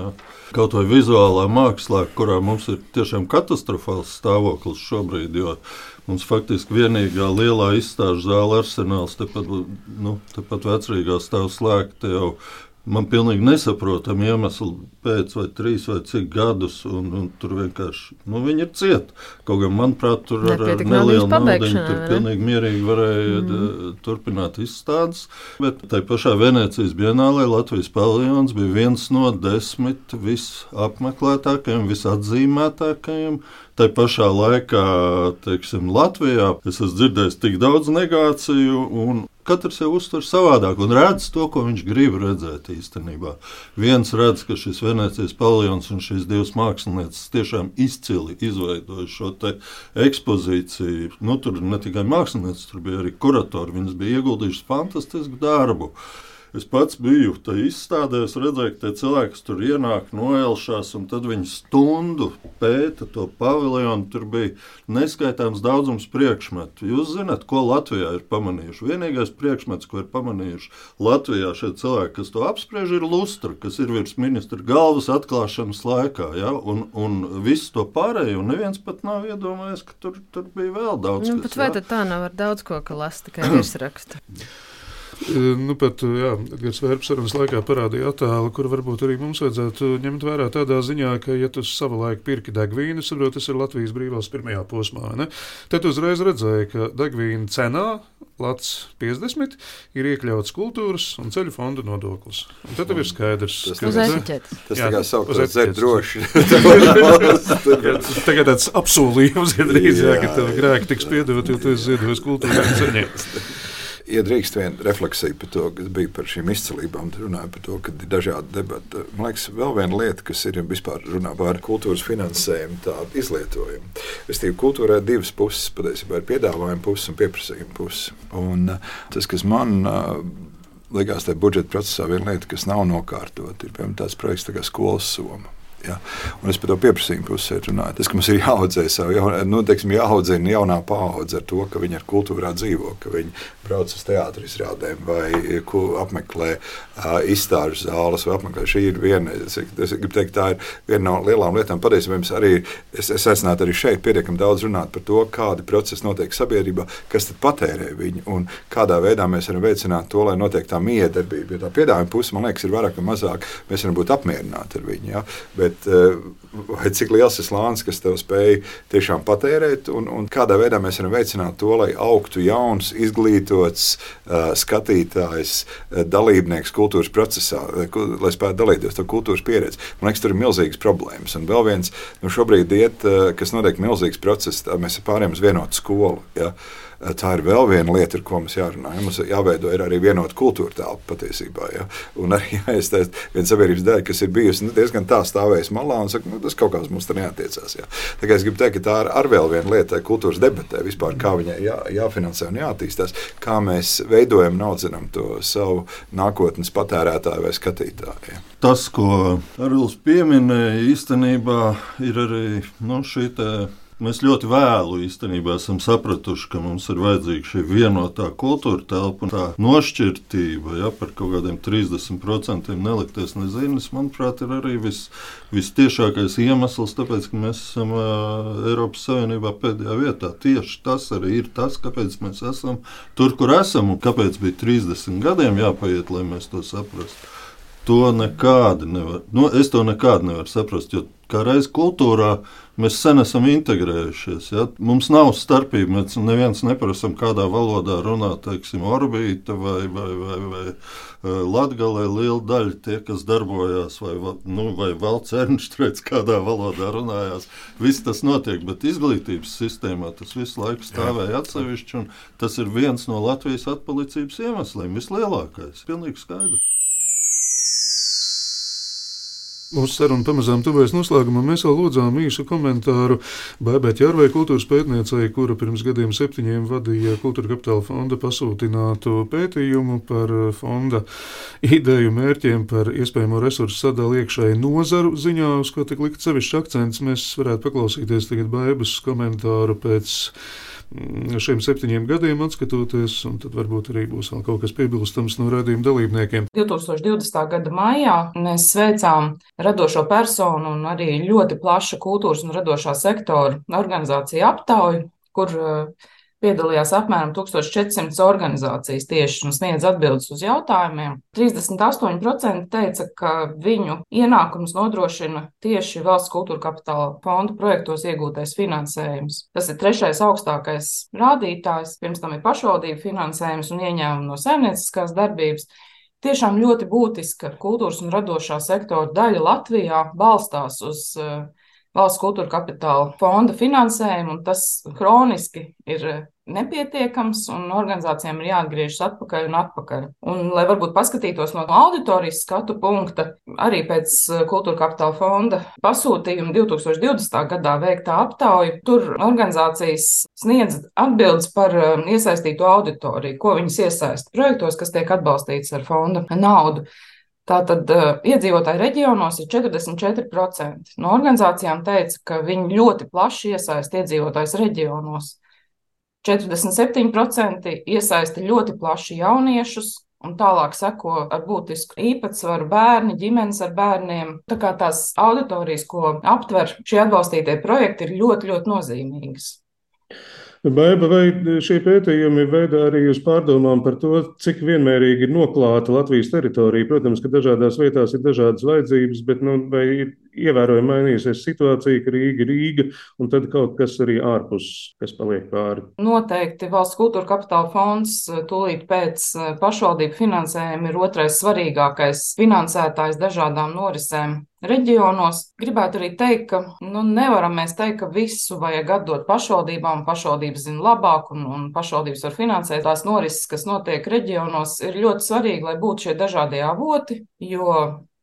kaut vai vizuālā mākslā, kurā mums ir tiešām katastrofāls stāvoklis šobrīd. Mums faktiski vienīgā lielā izstāžu zāle arsenāls, tepat, nu, tepat vecrīgā stāv slēgta jau Man pilnīgi nesaprotami iemesli pēc vai trīs vai cik gadus, un, un tur vienkārši nu, viņi ir cieti. Kaut gan, manuprāt, tur ar, ar nelielu naudu tur pilnīgi mierīgi varēja mm. turpināt izstādes. Bet tai pašā Venecijas bienālē Latvijas paviljons bija viens no desmit visapmeklētākajiem, visatzīmētākajiem. Tā pašā laikā, teiksim, Latvijā es esmu dzirdējis tik daudz negāciju, un Katrs jau uztver savādāk un redz to, ko viņš grib redzēt īstenībā. Viens redz, ka šis Venecijas paviljons un šīs divas mākslinieces tiešām izcili izveidoja šo ekspozīciju. Nu, tur ne tikai mākslinieces, tur bija arī kuratori. Viņas bija ieguldījušas fantastisku darbu. Es pats biju tajā izstādē, es redzēju, ka tie cilvēki, tur ienāk, noelšās, un tad viņi stundu pēta to paviljonu. Tur bija neskaitāms daudzums priekšmetu. Jūs zināt, ko Latvijā ir pamanījuši? Vienīgais priekšmets, ko ir pamanījuši Latvijā šie cilvēki, kas to apspriež, ir lustra, kas ir virs ministra galvas atklāšanas laikā. Ja? Un, un viss to pārējo, neviens pat nav iedomājies, ka tur, tur bija vēl daudz. Nu, kas, vai ja? tā nav ar daudz ko, ka lasa tikai virsrakstu? Nu, pat Edgars Vērps sarunas laikā parādīja attēlu, kur varbūt arī mums vajadzētu ņemt vērā tādā ziņā, ka, ja tu savā laikā pirki degvīnu, saproti, tas ir Latvijas brīvās pirmajā posmā, ne? tad uzreiz redzēja, ka degvīna cenā Lats 50 ir iekļauts kultūras un ceļu fonda nodoklis. Un tad tev ir skaidrs, Tas ka. Tas Jā, tā kā uz sauc par etiķetes. zēnu droši. Tagad tāds apsolījums ir drīz, jā, ka tev grēki tiks piedot, jo tu esi ziedojis kultūrai ceļiem. Ja drīkst viena refleksija par to, kas bija par šīm izcilībām, tad runāja par to, ka ir dažādi debati. Man liekas, vēl viena lieta, kas ir vispār runā par kultūras finansējumu, tādu izlietojumu. Restīvi, kultūrā ir divas puses, patiesībā ir piedāvājuma puse un pieprasījuma puse. Un uh, tas, kas man uh, likās tajā budžeta procesā, viena lieta, kas nav nokārtot, ir piemēram tāds projekts tā kā skolas soma. Ja? Un es par to pieprasījumu pusi runāju. Tas, ka mums ir jāaudzē savu, jaun, nu, teiksim, jāaudzina jaunā paudze ar to, ka viņi ar kultūrā dzīvo, ka viņi brauc uz teātris izrādēm vai apmeklē uh, izstāžu zāles vai apmeklē. Šī ir viena, es, es gribu teikt, tā ir viena no lielām lietām. Patiesībā mums arī, es, es aicinātu arī šeit pietiekami daudz runāt par to, kādi procesi notiek sabiedrībā, kas tad patērē viņu un kādā veidā mēs varam veicināt to, lai notiek tā miedarbība. Jo tā piedāvājuma puse, man liekas, ir vairāk vai mazāk, mēs varam būt apmierināti ar viņu. Ja? Bet, vai cik liels ir slānis, kas tev spēj tiešām patērēt, un, un kādā veidā mēs varam veicināt to, lai augtu jauns, izglītots uh, skatītājs, uh, dalībnieks kultūras procesā, lai, spētu dalīties ar kultūras pieredzi. Man liekas, tur ir milzīgas problēmas. Un vēl viens, nu šobrīd iet, uh, kas notiek milzīgs process, mēs pārējām uz vienotu skolu. Ja? Tā ir vēl viena lieta, ar ko mums jārunā. Ja? Mums jāveido arī vienota kultūra telpa patiesībā. Ja? Un arī jāiztaisa viena sabiedrības daļa, kas ir bijusi nu, diezgan tā stāvējusi malā un saka, nu, tas kaut kāds mums tur neatiecās. Ja? Tā kā es gribu teikt, ka tā ir ar vēl viena lieta, kultūras debatē vispār, kā viņai jā, jāfinansē un jāattīstās, kā mēs veidojam un audzinām to savu nākotnes patērētāju vai skatītāju. Ja? Tas, ko Arvils pieminēja, īstenībā ir arī nu, šī. Mēs ļoti vēlu īstenībā esam sapratuši, ka mums ir vajadzīga šī vienotā kultūra telpa un tā nošķirtība. Ja, par kaut kādiem 30% nelikties nezinis, manuprāt, ir arī vis, vistiešākais iemesls, tāpēc, ka mēs esam uh, Eiropas Savienībā pēdējā vietā. Tieši tas arī ir tas, kāpēc mēs esam tur, kur esam un kāpēc bija 30 gadiem jāpaiet, lai mēs to saprastu. To nekādi nevar. Nu, es to nekādi nevaru saprast, jo kā reiz kultūrā mēs sen esam integrējušies. Ja? Mums nav starpība. Mēs neviens neprasām, kādā valodā runā teiksim, orbīta vai, vai, vai, vai latgalē. Liela daļa tie, kas darbojās, vai, va- nu, vai valsts ernštrēts, kādā valodā runājās. Viss tas notiek, bet izglītības sistēmā tas visu laiku stāvēja atsevišķi. un Tas ir viens no Latvijas atpalicības iemesliem, vislielākais. Pilnīgi skaidrs. Mūsu saruna pamazām tuvojas noslēgumam. Mēs vēl lūdzām īsu komentāru Bēbēta Jārvai, kultūras pētniecei, kura pirms gadiem septiņiem vadīja Kultūra kapitāla fonda pasūtinātu pētījumu par fonda ideju mērķiem, par iespējamo resursu sadali iekšēji nozaru ziņā, uz ko tik likt sevišķi akcents. Mēs varētu paklausīties tagad Bēbas komentāru pēc šiem septiņiem gadiem atskatoties, un tad varbūt arī būs vēl kaut kas piebilstams no rādījuma dalībniekiem. 2020. gada maijā mēs sveicām radošo personu un arī ļoti plašu kultūras un radošā sektora organizāciju aptauju, kur uh, piedalījās apmēram 1400 organizācijas tieši un sniedz atbildes uz jautājumiem. 38% teica, ka viņu ienākums nodrošina tieši valsts kultūra kapitāla fonda projektos iegūtais finansējums. Tas ir trešais augstākais rādītājs, pirms tam ir pašvaldību finansējums un ieņēmumi no saimnieciskās darbības. Tiešām ļoti būtiska kultūras un radošā sektora daļa Latvijā balstās uz uh, valsts kultūra kapitāla fonda finansējumu, un tas kroniski ir nepietiekams, un organizācijām ir jāatgriežas atpakaļ un atpakaļ. Un, lai varbūt paskatītos no auditorijas skatu punkta, arī pēc kultūra kapitāla fonda pasūtījuma 2020. gadā veiktā aptauja, tur organizācijas sniedz atbildes par iesaistīto auditoriju, ko viņas iesaista projektos, kas tiek atbalstīts ar fonda naudu. Tātad uh, iedzīvotāji reģionos ir 44%. No organizācijām teica, ka viņi ļoti plaši iesaista iedzīvotājus reģionos. 47% iesaista ļoti plaši jauniešus, un tālāk seko ar būtisku īpatsvaru bērni, ģimenes ar bērniem. Tā kā tās auditorijas, ko aptver šie atbalstītie projekti, ir ļoti, ļoti nozīmīgas. Baiba, vai šie pētījumi veda arī uz pārdomām par to, cik vienmērīgi ir noklāta Latvijas teritorija? Protams, ka dažādās vietās ir dažādas vajadzības, bet nu, vai ir ievērojami mainījusies situācija, ka Rīga ir Rīga, un tad kaut kas arī ārpus, kas paliek pāri? Noteikti valsts kultūra kapitāla fonds tūlīt pēc pašvaldību finansējuma ir otrais svarīgākais finansētājs dažādām norisēm reģionos. Gribētu arī teikt, ka nu, nevaram mēs teikt, ka visu vajag atdot pašvaldībām. Pašvaldības zina labāk, un, un pašvaldības var finansēt tās norises, kas notiek reģionos. Ir ļoti svarīgi, lai būtu šie dažādie avoti, jo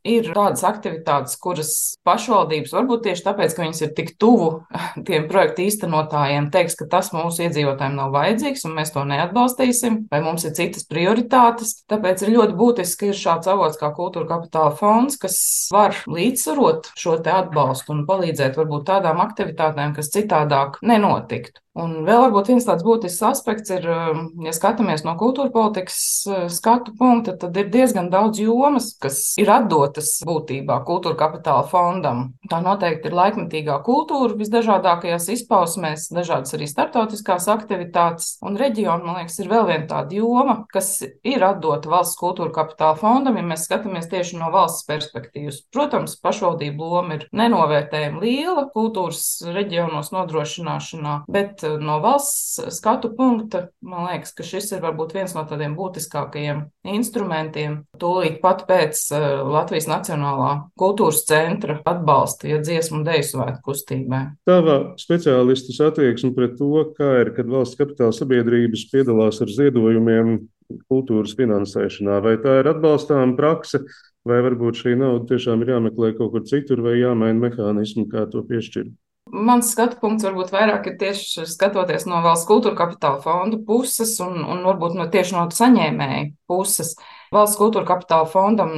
ir tādas aktivitātes, kuras pašvaldības, varbūt tieši tāpēc, ka viņas ir tik tuvu tiem projektu īstenotājiem, teiks, ka tas mūsu iedzīvotājiem nav vajadzīgs un mēs to neatbalstīsim, vai mums ir citas prioritātes. Tāpēc ir ļoti būtiski, ka ir šāds avots kā kultūra kapitāla fonds, kas var līdzsvarot šo atbalstu un palīdzēt varbūt tādām aktivitātēm, kas citādāk nenotiktu. Un vēl varbūt viens tāds būtisks aspekts ir, um, ja skatāmies no kultūra politikas uh, skatu punkta, tad ir diezgan daudz jomas, kas ir atdotas būtībā kultūra kapitāla fondam. Tā noteikti ir laikmetīgā kultūra visdažādākajās izpausmēs, dažādas arī startautiskās aktivitātes. Un reģiona, man liekas, ir vēl viena tāda joma, kas ir atdota valsts kultūra kapitāla fondam, ja mēs skatāmies tieši no valsts perspektīvas. Protams, pašvaldību loma ir nenovērtējama liela kultūras reģionos nodrošināšanā, bet bet eh, no valsts skatu punkta man liekas, ka šis ir varbūt viens no tādiem būtiskākajiem instrumentiem. Tūlīt pat pēc eh, Latvijas Nacionālā kultūras centra atbalsta, ja dziesmu un deju svētku kustībai. Tava speciālistas attieksme pret to, kā ir, kad valsts kapitāla sabiedrības piedalās ar ziedojumiem kultūras finansēšanā, vai tā ir atbalstāma prakse? Vai varbūt šī nauda tiešām ir jāmeklē kaut kur citur, vai jāmaina mehānismi, kā to piešķirt? Mans skatu punkts varbūt vairāk ir tieši skatoties no valsts kultūra kapitāla fonda puses un, un varbūt no tieši no saņēmēja puses. Valsts kultūra kapitāla fondam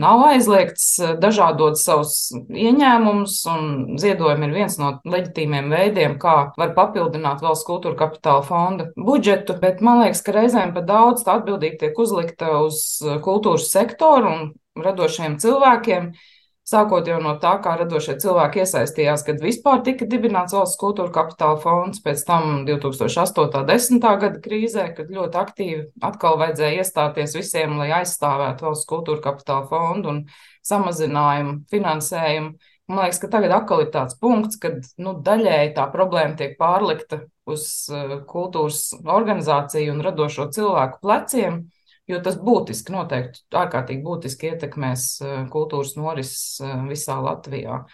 nav aizliegts eh, dažādot savus ieņēmumus, un ziedojumi ir viens no leģitīmiem veidiem, kā var papildināt valsts kultūra kapitāla fonda budžetu, bet man liekas, ka reizēm pat daudz tā atbildība tiek uzlikta uz kultūras sektoru un radošiem cilvēkiem. Sākot jau no tā, kā radošie cilvēki iesaistījās, kad vispār tika dibināts valsts kultūra kapitāla fonds, pēc tam 2008. un 10. gada krīzē, kad ļoti aktīvi atkal vajadzēja iestāties visiem, lai aizstāvētu valsts kultūra kapitāla fondu un samazinājumu finansējumu. Man liekas, ka tagad atkal ir tāds punkts, kad nu, daļēji tā problēma tiek pārlikta uz uh, kultūras organizāciju un radošo cilvēku pleciem jo tas būtiski, noteikti ārkārtīgi būtiski ietekmēs eh, kultūras norises eh, visā Latvijā.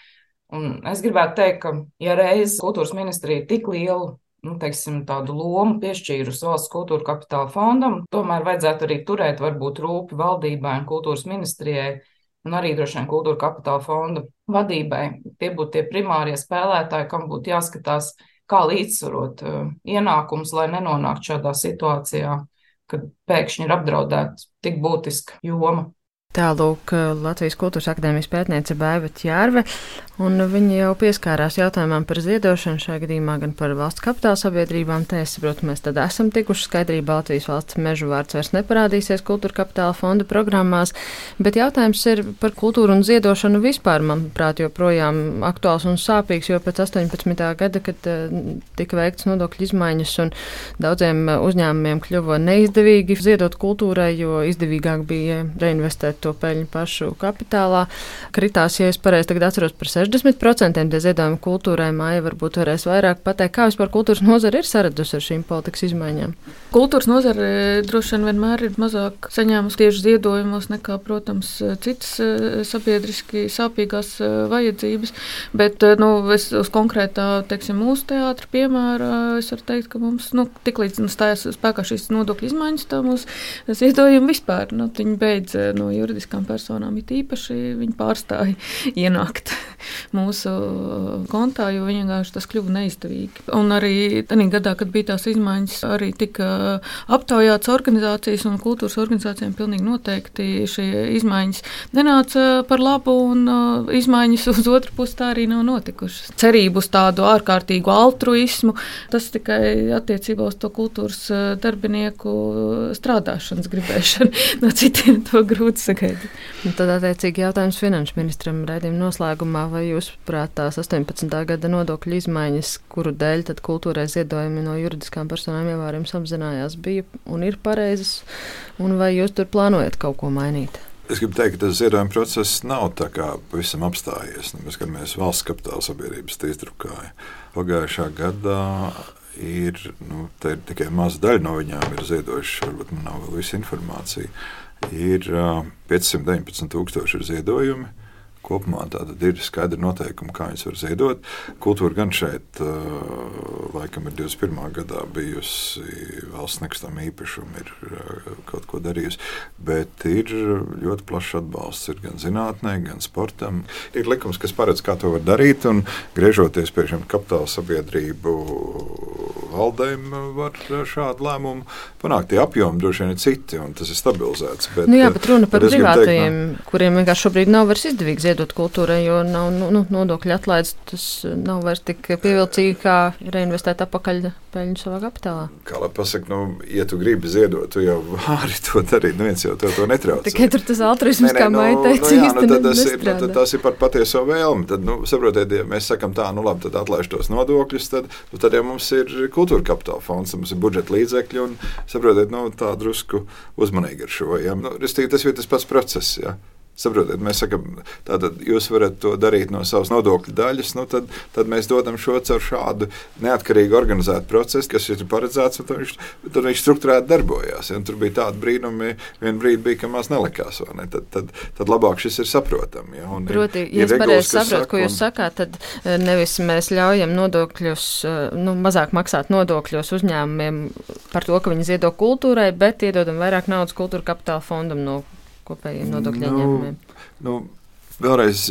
Un es gribētu teikt, ka, ja reiz kultūras ministrija tik lielu nu, teiksim, tādu lomu piešķīrusi valsts kultūra kapitāla fondam, tomēr vajadzētu arī turēt varbūt rūpi valdībai un kultūras ministrijai un arī droši vien kultūra kapitāla fonda vadībai. Tie būtu tie primārie spēlētāji, kam būtu jāskatās, kā līdzsvarot uh, ienākumus, lai nenonāktu šādā situācijā kad pēkšņi ir apdraudēta tik būtiska joma. Tālūk, Latvijas Kultūras Akadēmijas pētniece Baiva Čārve, un viņa jau pieskārās jautājumam par ziedošanu, šajā gadījumā gan par valsts kapitāla sabiedrībām. Te es saprotu, mēs tad esam tikuši skaidrībā, Latvijas valsts mežu vārds vairs neparādīsies kultūra kapitāla fonda programmās, bet jautājums ir par kultūru un ziedošanu vispār, manuprāt, joprojām aktuāls un sāpīgs, jo pēc 18. gada, kad tika veikts nodokļu izmaiņas un daudziem uzņēmumiem kļuva neizdevīgi ziedot kultūrai, jo izdevīgāk bija reinvestēt to peļņu pašu kapitālā. Kritās, ja es pareizi tagad atceros, par 60% tie ziedojumi kultūrai. Māja varbūt varēs vairāk pateikt, kā vispār kultūras nozara ir saradusi ar šīm politikas izmaiņām. Kultūras nozare droši vien vienmēr ir mazāk saņēmusi tieši ziedojumos nekā, protams, citas eh, sabiedriski sāpīgās eh, vajadzības. Bet nu, es uz konkrētā, teiksim, mūsu teātra piemēra es varu teikt, ka mums nu, tiklīdz nu, stājās spēkā šīs nodokļu izmaiņas, tā mūsu ziedojumi vispār nu, beidz no juridiskām personām. It īpaši viņi pārstāja ienākt mūsu kontā, jo viņi vienkārši tas kļuva neizdevīgi. Un arī tajā gadā, kad bija tās izmaiņas, arī tika aptaujāts organizācijas un kultūras organizācijām pilnīgi noteikti šie izmaiņas nenāca par labu un uh, izmaiņas uz otru pusi tā arī nav notikušas. Cerību uz tādu ārkārtīgu altruismu, tas tikai attiecībā uz to kultūras darbinieku strādāšanas gribēšanu. No citiem to grūti sagaidīt. Un tad, attiecīgi, jautājums finanšu ministram raidījuma noslēgumā, vai jūs prāt tās 18. gada nodokļu izmaiņas, kuru dēļ tad kultūrai ziedojumi no juridiskām personām ievērojams apzinājās, bija un ir pareizas, un vai jūs tur plānojat kaut ko mainīt? Es gribu teikt, ka tas ziedojuma process nav tā kā pavisam apstājies. Nu, mēs skatāmies valsts kapitāla sabiedrības izdrukāju. Pagājušā gadā ir, nu, ir tikai maza daļa no viņām ir ziedojušas, varbūt man nav vēl visa informācija. Ir uh, 519,000 ziedojumi. Kopumā tātad ir skaidri noteikumi, kā viņas var ziedot. Kultūra gan šeit, laikam, ir 21. gadā bijusi valsts nekustamā īpašuma, ir kaut ko darījusi. Bet ir ļoti plašs atbalsts ir gan zinātnē, gan sportam. Ir likums, kas paredz, kā to var darīt. Un, griežoties pie šiem kapitāla sabiedrību valdēm, var šādu lēmumu panākt. Tie apjomi droši vien ir citi, un tas ir stabilizēts. Bet, nu jā, bet runa par privātajiem, teikt, no... kuriem vienkārši šobrīd nav vairs izdevīgi ziedot kultūrai, jo nav nu, nu, nodokļu atlaides. Tas nav vairs tik pievilcīgi, kā reinvestēt atpakaļ peļņu savā kapitālā. Kā lai pasakā, nu, ja tu gribi ziedot, tu jau vari to darīt. Neviens jau to, to netrauc. Tikai tur tas altruisms, kā nu, teica, nu, jā, nu, tad tas, ir, nu, tas ir par patieso vēlmi. Tad, nu, saprotiet, ja mēs sakam tā, nu labi, tad atlaiž tos nodokļus, tad, nu, tad jau mums ir kultūra kapitāla fonds, mums ir budžeta līdzekļi un, saprotiet, nu, tā drusku uzmanīgi ar šo. Ja? Nu, tas ir tas pats process. Ja? Saprotiet, mēs sakām, tātad jūs varat to darīt no savas nodokļu daļas, nu tad, tad mēs dodam šo caur šādu neatkarīgu organizētu procesu, kas ir paredzēts, un tad viņš, tad viņš struktūrēti darbojās. Ja? Tur bija tādi brīnumi, vien brīdi bija, ka maz nelikās, ne? tad, tad, tad labāk šis ir saprotami. Ja? Un Proti, ir, ja es pareizi saprotu, ko jūs sakāt, tad eh, nevis mēs ļaujam nodokļus, eh, nu, mazāk maksāt nodokļos uzņēmumiem par to, ka viņi ziedo kultūrai, bet iedodam vairāk naudas kultūra kapitāla fondam no kopējiem nodokļu nu, ieņēmumiem? Nu, nu, Vēlreiz,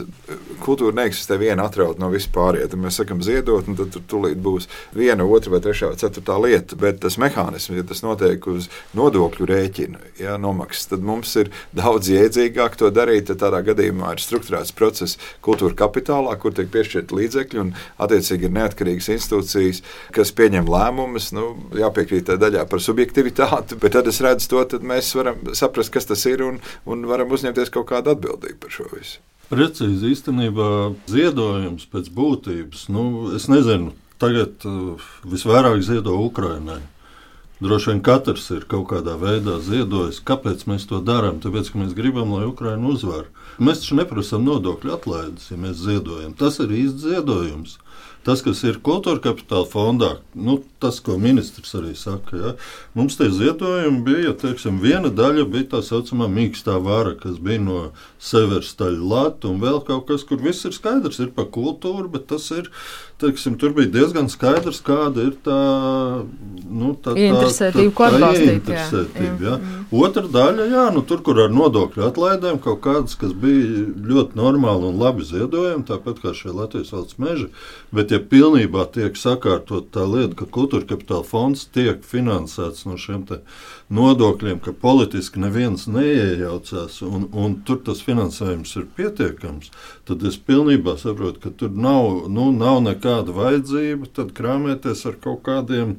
kultūra neeksistē viena atrauta no vispārējā. Tad mēs sakām, ziedot, tad tur tūlīt būs viena, otra vai trešā, ceturtā lieta. Bet tas mehānisms, ja tas notiek uz nodokļu rēķina, ja, nomaksas, tad mums ir daudz jēdzīgāk to darīt. Tādā gadījumā ir struktūrēts process kultūra kapitālā, kur tiek piešķirti līdzekļi, un attiecīgi ir neatkarīgas institūcijas, kas pieņem lēmumus. Nu, jāpiekrīt tā daļā par subjektivitāti, bet tad es redzu to, tad mēs varam saprast, kas tas ir, un, un varam uzņemties kaut kādu atbildību par šo visu. Precīzi īstenībā ziedojums pēc būtības, nu, es nezinu, tagad uh, visvairāk ziedo Ukrainai. Droši vien katrs ir kaut kādā veidā ziedojis. Kāpēc mēs to darām? Tāpēc, ka mēs gribam, lai Ukraina uzvar. Mēs taču neprasām nodokļu atlaides, ja mēs ziedojam. Tas ir īsts ziedojums. Tas, kas ir kultūra kapitāla fondā, nu, tas, ko ministrs arī saka, ja, mums tie ziedojumi bija, teiksim, viena daļa bija tā saucamā mīkstā vara, kas bija no Severas taļa lata un vēl kaut kas, kur viss ir skaidrs, ir pa kultūru, bet tas ir, teiksim, tur bija diezgan skaidrs, kāda ir tā, nu, tā, interesētība, ko atbalstīt. Interesētība, jā. Jā. Otra daļa, jā, nu, tur, kur ar nodokļu atlaidēm kaut kādas, kas bija ļoti normāli un labi ziedojumi, tāpat kā šie Latvijas valsts meži, bet ja pilnībā tiek sakārtot tā lieta, ka kultūra kapitāla fonds tiek finansēts no šiem nodokļiem, ka politiski neviens neiejaucās un, un tur tas finansējums ir pietiekams, tad es pilnībā saprotu, ka tur nav, nu, nav nekāda vajadzība krāpēties ar kaut kādiem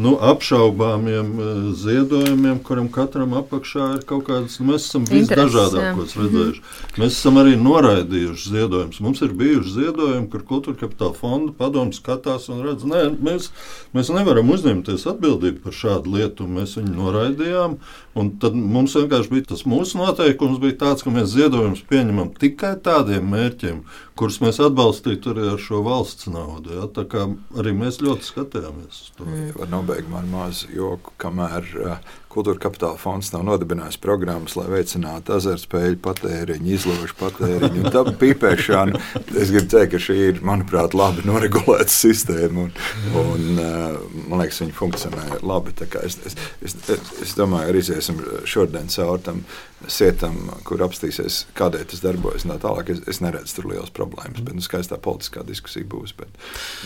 nu, apšaubāmiem eh, ziedojumiem, kuram katram apakšā ir kaut kādas, nu, mēs esam visdažādākos jā. redzējuši. Mēs esam arī noraidījuši ziedojumus. Mums ir bijuši ziedojumi, kur kultūra kapitāla fonda padomu skatās un redz, nē, mēs, mēs nevaram uzņemties atbildību par šādu lietu, mēs viņu noraidījām. Un tad mums vienkārši bija tas mūsu noteikums, bija tāds, ka mēs ziedojumus pieņemam tikai tādiem mērķiem, kurus mēs atbalstītu arī ar šo valsts naudu. Ja? Tā kā arī mēs ļoti skatījāmies uz to. Mm. Var nobeigt man mazu joku, kamēr uh, Kultūra kapitāla fonds nav nodibinājis programmas, lai veicinātu azartspēļu patēriņu, izložu patēriņu un tādu pīpēšanu. Es gribu teikt, ka šī ir, manuprāt, labi noregulēta sistēma. Un, un, uh, man liekas, viņa funkcionē labi. Es, es, es, es domāju, arī iesim šodien cauri tam sietam, kur apstīsies, kādēļ tas darbojas. Tā tālāk es, es neredzu tur liels problēmas. Bet, nu, skaistā politiskā diskusija būs. Bet,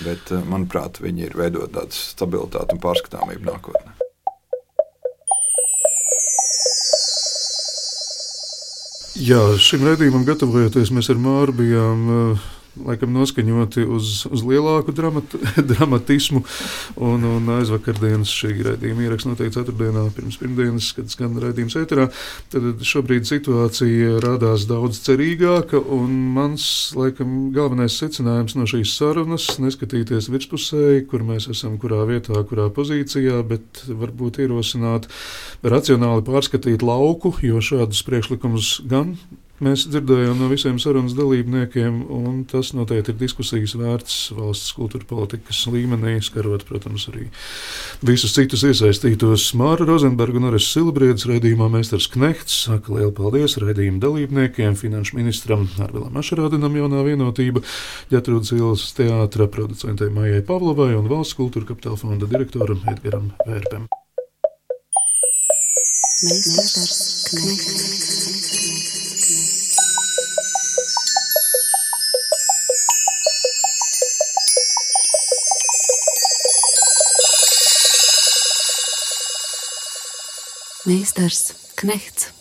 bet, manuprāt, viņi ir veidot tādu stabilitāti un pārskatāmību nākotnē. Jā, šim redzējumam gatavojoties, mēs ar Māru bijām uh, laikam noskaņoti uz, uz lielāku dramat, dramatismu. Un, un aizvakardienas šī raidījuma ieraksts noteikti ceturtdienā, pirms pirmdienas, kad skan raidījums ēterā. Tad šobrīd situācija rādās daudz cerīgāka. Mans laikam galvenais secinājums no šīs sarunas - neskatīties virspusēji, kur mēs esam, kurā vietā, kurā pozīcijā, bet varbūt ierosināt racionāli pārskatīt lauku, jo šādus priekšlikumus gan Mēs dzirdējām no visiem sarunas dalībniekiem, un tas noteikti ir diskusijas vērts valsts kultūra politikas līmenī, skarot, protams, arī visus citus iesaistītos. Māra Rozenberga un Ares Silbriedis raidījumā Meistars Knehts saka lielu paldies raidījuma dalībniekiem, finanšu ministram Arvilam Ašarādinam jaunā vienotība, Ģetrūdas ielas teātra producentei Maijai Pavlovai un valsts kultūra kapitāla fonda direktoram Edgaram Vērpem. Meistars Knehts. Meistars Knechts.